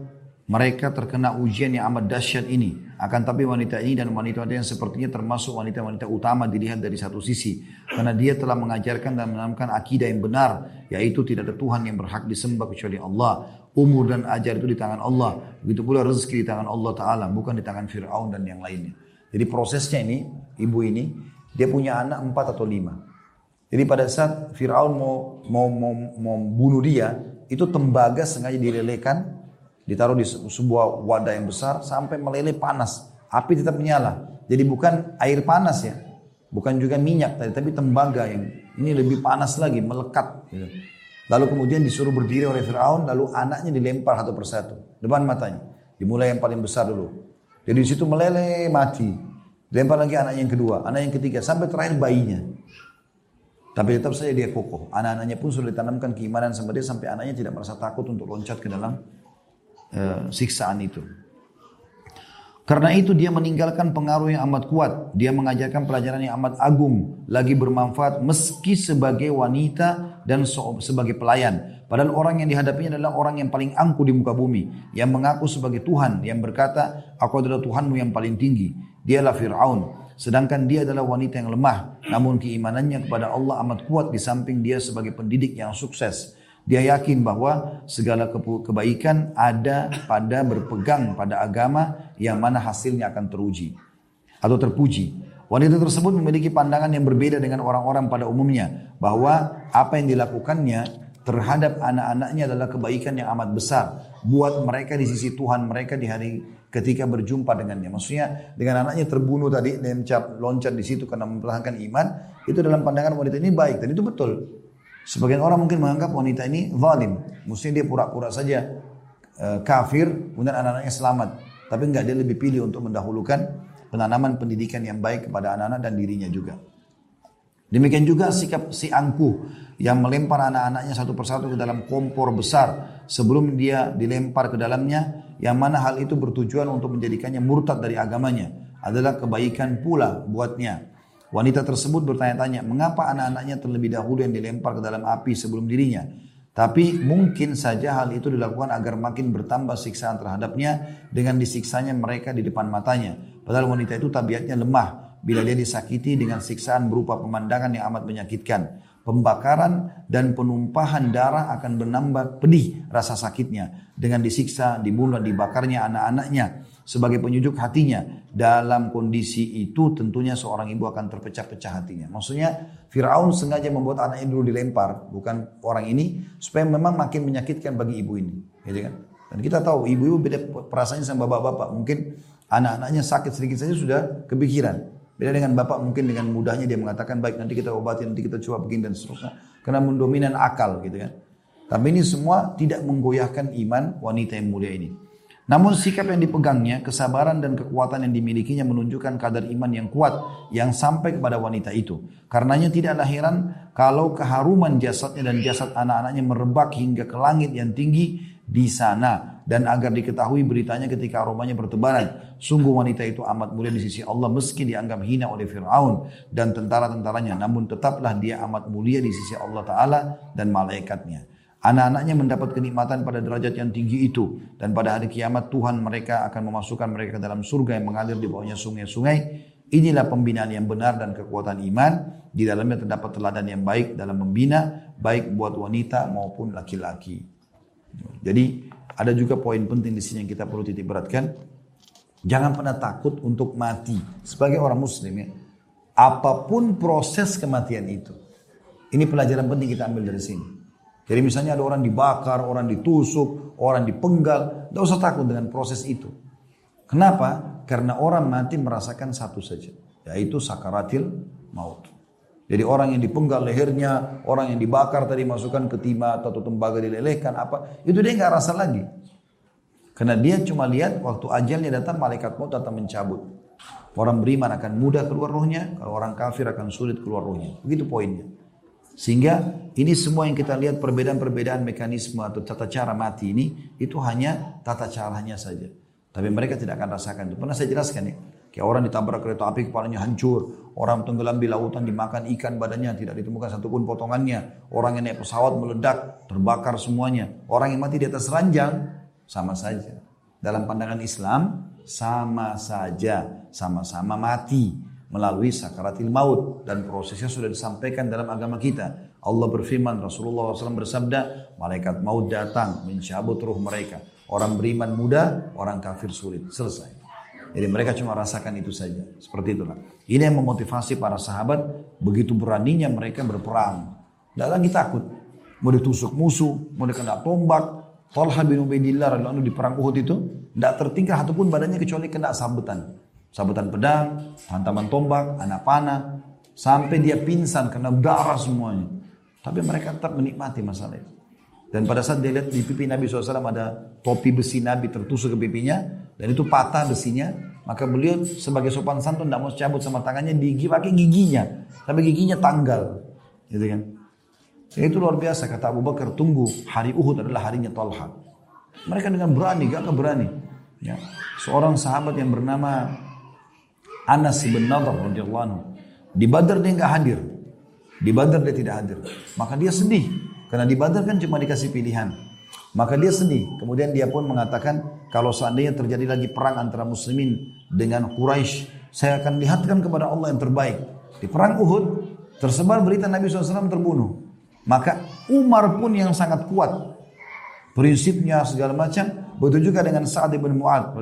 mereka terkena ujian yang amat dahsyat ini. Akan tapi wanita ini dan wanita-wanita yang sepertinya termasuk wanita-wanita utama dilihat dari satu sisi. Karena dia telah mengajarkan dan menanamkan akidah yang benar. Yaitu tidak ada Tuhan yang berhak disembah kecuali Allah umur dan ajar itu di tangan Allah. Begitu pula rezeki di tangan Allah Ta'ala, bukan di tangan Fir'aun dan yang lainnya. Jadi prosesnya ini, ibu ini, dia punya anak empat atau lima. Jadi pada saat Fir'aun mau, mau, mau, mau bunuh dia, itu tembaga sengaja dilelekan, ditaruh di sebuah wadah yang besar, sampai meleleh panas. Api tetap menyala. Jadi bukan air panas ya, bukan juga minyak tadi, tapi tembaga yang ini lebih panas lagi, melekat. Gitu. Lalu kemudian disuruh berdiri oleh Fir'aun, lalu anaknya dilempar satu persatu. Depan matanya. Dimulai yang paling besar dulu. Jadi di situ meleleh mati. Dilempar lagi anak yang kedua, anak yang ketiga, sampai terakhir bayinya. Tapi tetap saja dia kokoh. Anak-anaknya pun sudah ditanamkan keimanan sama dia sampai anaknya tidak merasa takut untuk loncat ke dalam uh, siksaan itu. Karena itu dia meninggalkan pengaruh yang amat kuat. Dia mengajarkan pelajaran yang amat agung. Lagi bermanfaat meski sebagai wanita dan sebagai pelayan. Padahal orang yang dihadapinya adalah orang yang paling angkuh di muka bumi. Yang mengaku sebagai Tuhan. Yang berkata, aku adalah Tuhanmu yang paling tinggi. Dialah Fir'aun. Sedangkan dia adalah wanita yang lemah. Namun keimanannya kepada Allah amat kuat di samping dia sebagai pendidik yang sukses. Dia yakin bahwa segala kebaikan ada pada berpegang pada agama yang mana hasilnya akan teruji atau terpuji. Wanita tersebut memiliki pandangan yang berbeda dengan orang-orang pada umumnya bahwa apa yang dilakukannya terhadap anak-anaknya adalah kebaikan yang amat besar buat mereka di sisi Tuhan mereka di hari ketika berjumpa dengannya. Maksudnya dengan anaknya terbunuh tadi, loncat, loncat di situ karena mempertahankan iman, itu dalam pandangan wanita ini baik dan itu betul. Sebagian orang mungkin menganggap wanita ini zalim. Mestinya dia pura-pura saja e, kafir, kemudian anak-anaknya selamat. Tapi enggak dia lebih pilih untuk mendahulukan penanaman pendidikan yang baik kepada anak-anak dan dirinya juga. Demikian juga sikap si angkuh yang melempar anak-anaknya satu persatu ke dalam kompor besar sebelum dia dilempar ke dalamnya yang mana hal itu bertujuan untuk menjadikannya murtad dari agamanya adalah kebaikan pula buatnya. Wanita tersebut bertanya-tanya, mengapa anak-anaknya terlebih dahulu yang dilempar ke dalam api sebelum dirinya? Tapi mungkin saja hal itu dilakukan agar makin bertambah siksaan terhadapnya dengan disiksanya mereka di depan matanya. Padahal wanita itu tabiatnya lemah bila dia disakiti dengan siksaan berupa pemandangan yang amat menyakitkan. Pembakaran dan penumpahan darah akan menambah pedih rasa sakitnya dengan disiksa, dibunuh, dibakarnya anak-anaknya sebagai penyujuk hatinya. Dalam kondisi itu tentunya seorang ibu akan terpecah-pecah hatinya. Maksudnya Fir'aun sengaja membuat anaknya dulu dilempar, bukan orang ini, supaya memang makin menyakitkan bagi ibu ini. Gitu kan? Dan kita tahu ibu-ibu beda perasaannya sama bapak-bapak. Mungkin anak-anaknya sakit sedikit saja sudah kepikiran. Beda dengan bapak mungkin dengan mudahnya dia mengatakan baik nanti kita obati, nanti kita coba begini dan seterusnya. Karena mendominan akal gitu kan. Tapi ini semua tidak menggoyahkan iman wanita yang mulia ini. Namun sikap yang dipegangnya, kesabaran dan kekuatan yang dimilikinya menunjukkan kadar iman yang kuat yang sampai kepada wanita itu. Karenanya tidaklah heran kalau keharuman jasadnya dan jasad anak-anaknya merebak hingga ke langit yang tinggi di sana dan agar diketahui beritanya ketika aromanya bertebaran. Sungguh wanita itu amat mulia di sisi Allah meski dianggap hina oleh Fir'aun dan tentara-tentaranya. Namun tetaplah dia amat mulia di sisi Allah Ta'ala dan malaikatnya. Anak-anaknya mendapat kenikmatan pada derajat yang tinggi itu. Dan pada hari kiamat Tuhan mereka akan memasukkan mereka ke dalam surga yang mengalir di bawahnya sungai-sungai. Inilah pembinaan yang benar dan kekuatan iman. Di dalamnya terdapat teladan yang baik dalam membina, baik buat wanita maupun laki-laki. Jadi ada juga poin penting di sini yang kita perlu titik beratkan. Jangan pernah takut untuk mati sebagai orang muslim ya. Apa pun proses kematian itu. Ini pelajaran penting kita ambil dari sini. Jadi misalnya ada orang dibakar, orang ditusuk, orang dipenggal, tidak usah takut dengan proses itu. Kenapa? Karena orang mati merasakan satu saja, yaitu sakaratil maut. Jadi orang yang dipenggal lehernya, orang yang dibakar tadi masukkan ke timah atau tembaga dilelehkan apa, itu dia nggak rasa lagi. Karena dia cuma lihat waktu ajalnya datang malaikat maut datang mencabut. Orang beriman akan mudah keluar rohnya, kalau orang kafir akan sulit keluar rohnya. Begitu poinnya. Sehingga ini semua yang kita lihat perbedaan-perbedaan mekanisme atau tata cara mati ini itu hanya tata caranya saja. Tapi mereka tidak akan rasakan itu. Pernah saya jelaskan ya. Kayak orang ditabrak kereta api kepalanya hancur. Orang tenggelam di lautan dimakan ikan badannya tidak ditemukan satupun potongannya. Orang yang naik pesawat meledak terbakar semuanya. Orang yang mati di atas ranjang sama saja. Dalam pandangan Islam sama saja. Sama-sama mati melalui sakaratil maut. Dan prosesnya sudah disampaikan dalam agama kita. Allah berfirman, Rasulullah SAW bersabda, malaikat maut datang mencabut ruh mereka. Orang beriman mudah, orang kafir sulit. Selesai. Jadi mereka cuma rasakan itu saja. Seperti itulah. Ini yang memotivasi para sahabat. Begitu beraninya mereka berperang. Tidak lagi takut. Mau ditusuk musuh, mau dikena tombak. Talha bin Ubaidillah lalu di perang Uhud itu. Tidak tertinggal ataupun badannya kecuali kena sabetan. Sabetan pedang, hantaman tombak, anak panah. Sampai dia pingsan karena darah semuanya. Tapi mereka tetap menikmati masalah itu. Dan pada saat dia lihat di pipi Nabi SAW ada topi besi Nabi tertusuk ke pipinya. Dan itu patah besinya. Maka beliau sebagai sopan santun tidak mau cabut sama tangannya digigit pakai giginya. Tapi giginya tanggal. Gitu kan. Ya, itu luar biasa kata Abu Bakar tunggu hari Uhud adalah harinya Talha. Mereka dengan berani, gak berani. Ya. Seorang sahabat yang bernama Anas bin Nadar radhiyallahu anhu. Di Badar dia nggak hadir. Di Badar dia tidak hadir. Maka dia sedih. Karena di Badar kan cuma dikasih pilihan. Maka dia sedih. Kemudian dia pun mengatakan, kalau seandainya terjadi lagi perang antara muslimin dengan Quraisy, saya akan lihatkan kepada Allah yang terbaik. Di perang Uhud, tersebar berita Nabi SAW terbunuh. Maka Umar pun yang sangat kuat. Prinsipnya segala macam. Begitu juga dengan Sa'ad bin Mu'ad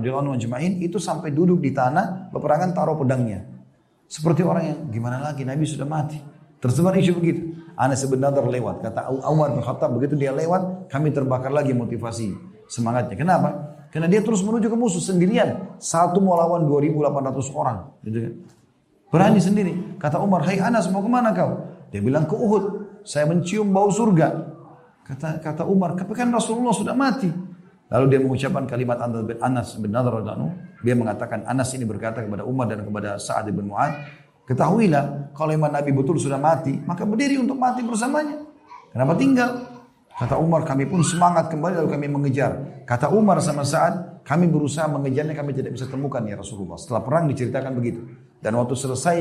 itu sampai duduk di tanah peperangan taruh pedangnya. Seperti orang yang gimana lagi Nabi sudah mati. Tersebar isu begitu. Anas bin Nadar lewat. Kata Umar bin Khattab begitu dia lewat, kami terbakar lagi motivasi semangatnya. Kenapa? Karena dia terus menuju ke musuh sendirian. Satu mau lawan 2.800 orang. Gitu kan. Berani sendiri. Kata Umar, hai Anas mau ke mana kau? Dia bilang ke Uhud. Saya mencium bau surga. Kata kata Umar, tapi kan Rasulullah sudah mati. Lalu dia mengucapkan kalimat Anas bin Nadar Dia mengatakan Anas ini berkata kepada Umar dan kepada Sa'ad bin Mu'ad. Ketahuilah kalau iman Nabi betul sudah mati, maka berdiri untuk mati bersamanya. Kenapa tinggal? Kata Umar, kami pun semangat kembali lalu kami mengejar. Kata Umar sama Sa'ad, kami berusaha mengejarnya, kami tidak bisa temukan ya Rasulullah. Setelah perang diceritakan begitu. Dan waktu selesai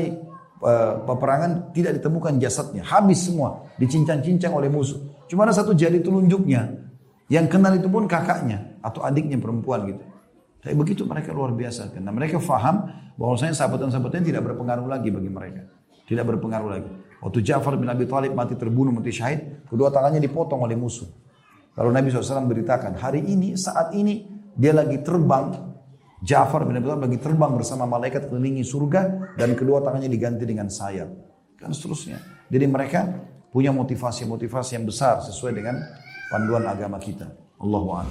uh, peperangan tidak ditemukan jasadnya. Habis semua, dicincang-cincang oleh musuh. Cuma ada satu jari telunjuknya. Yang kenal itu pun kakaknya atau adiknya perempuan gitu. Tapi begitu mereka luar biasa. Karena mereka faham bahwasanya sahabatan-sahabatnya tidak berpengaruh lagi bagi mereka. Tidak berpengaruh lagi. Waktu Ja'far bin Abi Thalib mati terbunuh, mati syahid, kedua tangannya dipotong oleh musuh. Lalu Nabi SAW beritakan, hari ini, saat ini, dia lagi terbang, Ja'far bin Abi Thalib lagi terbang bersama malaikat kelilingi surga, dan kedua tangannya diganti dengan sayap. Dan seterusnya. Jadi mereka punya motivasi-motivasi yang besar sesuai dengan panduan agama kita. Allahu.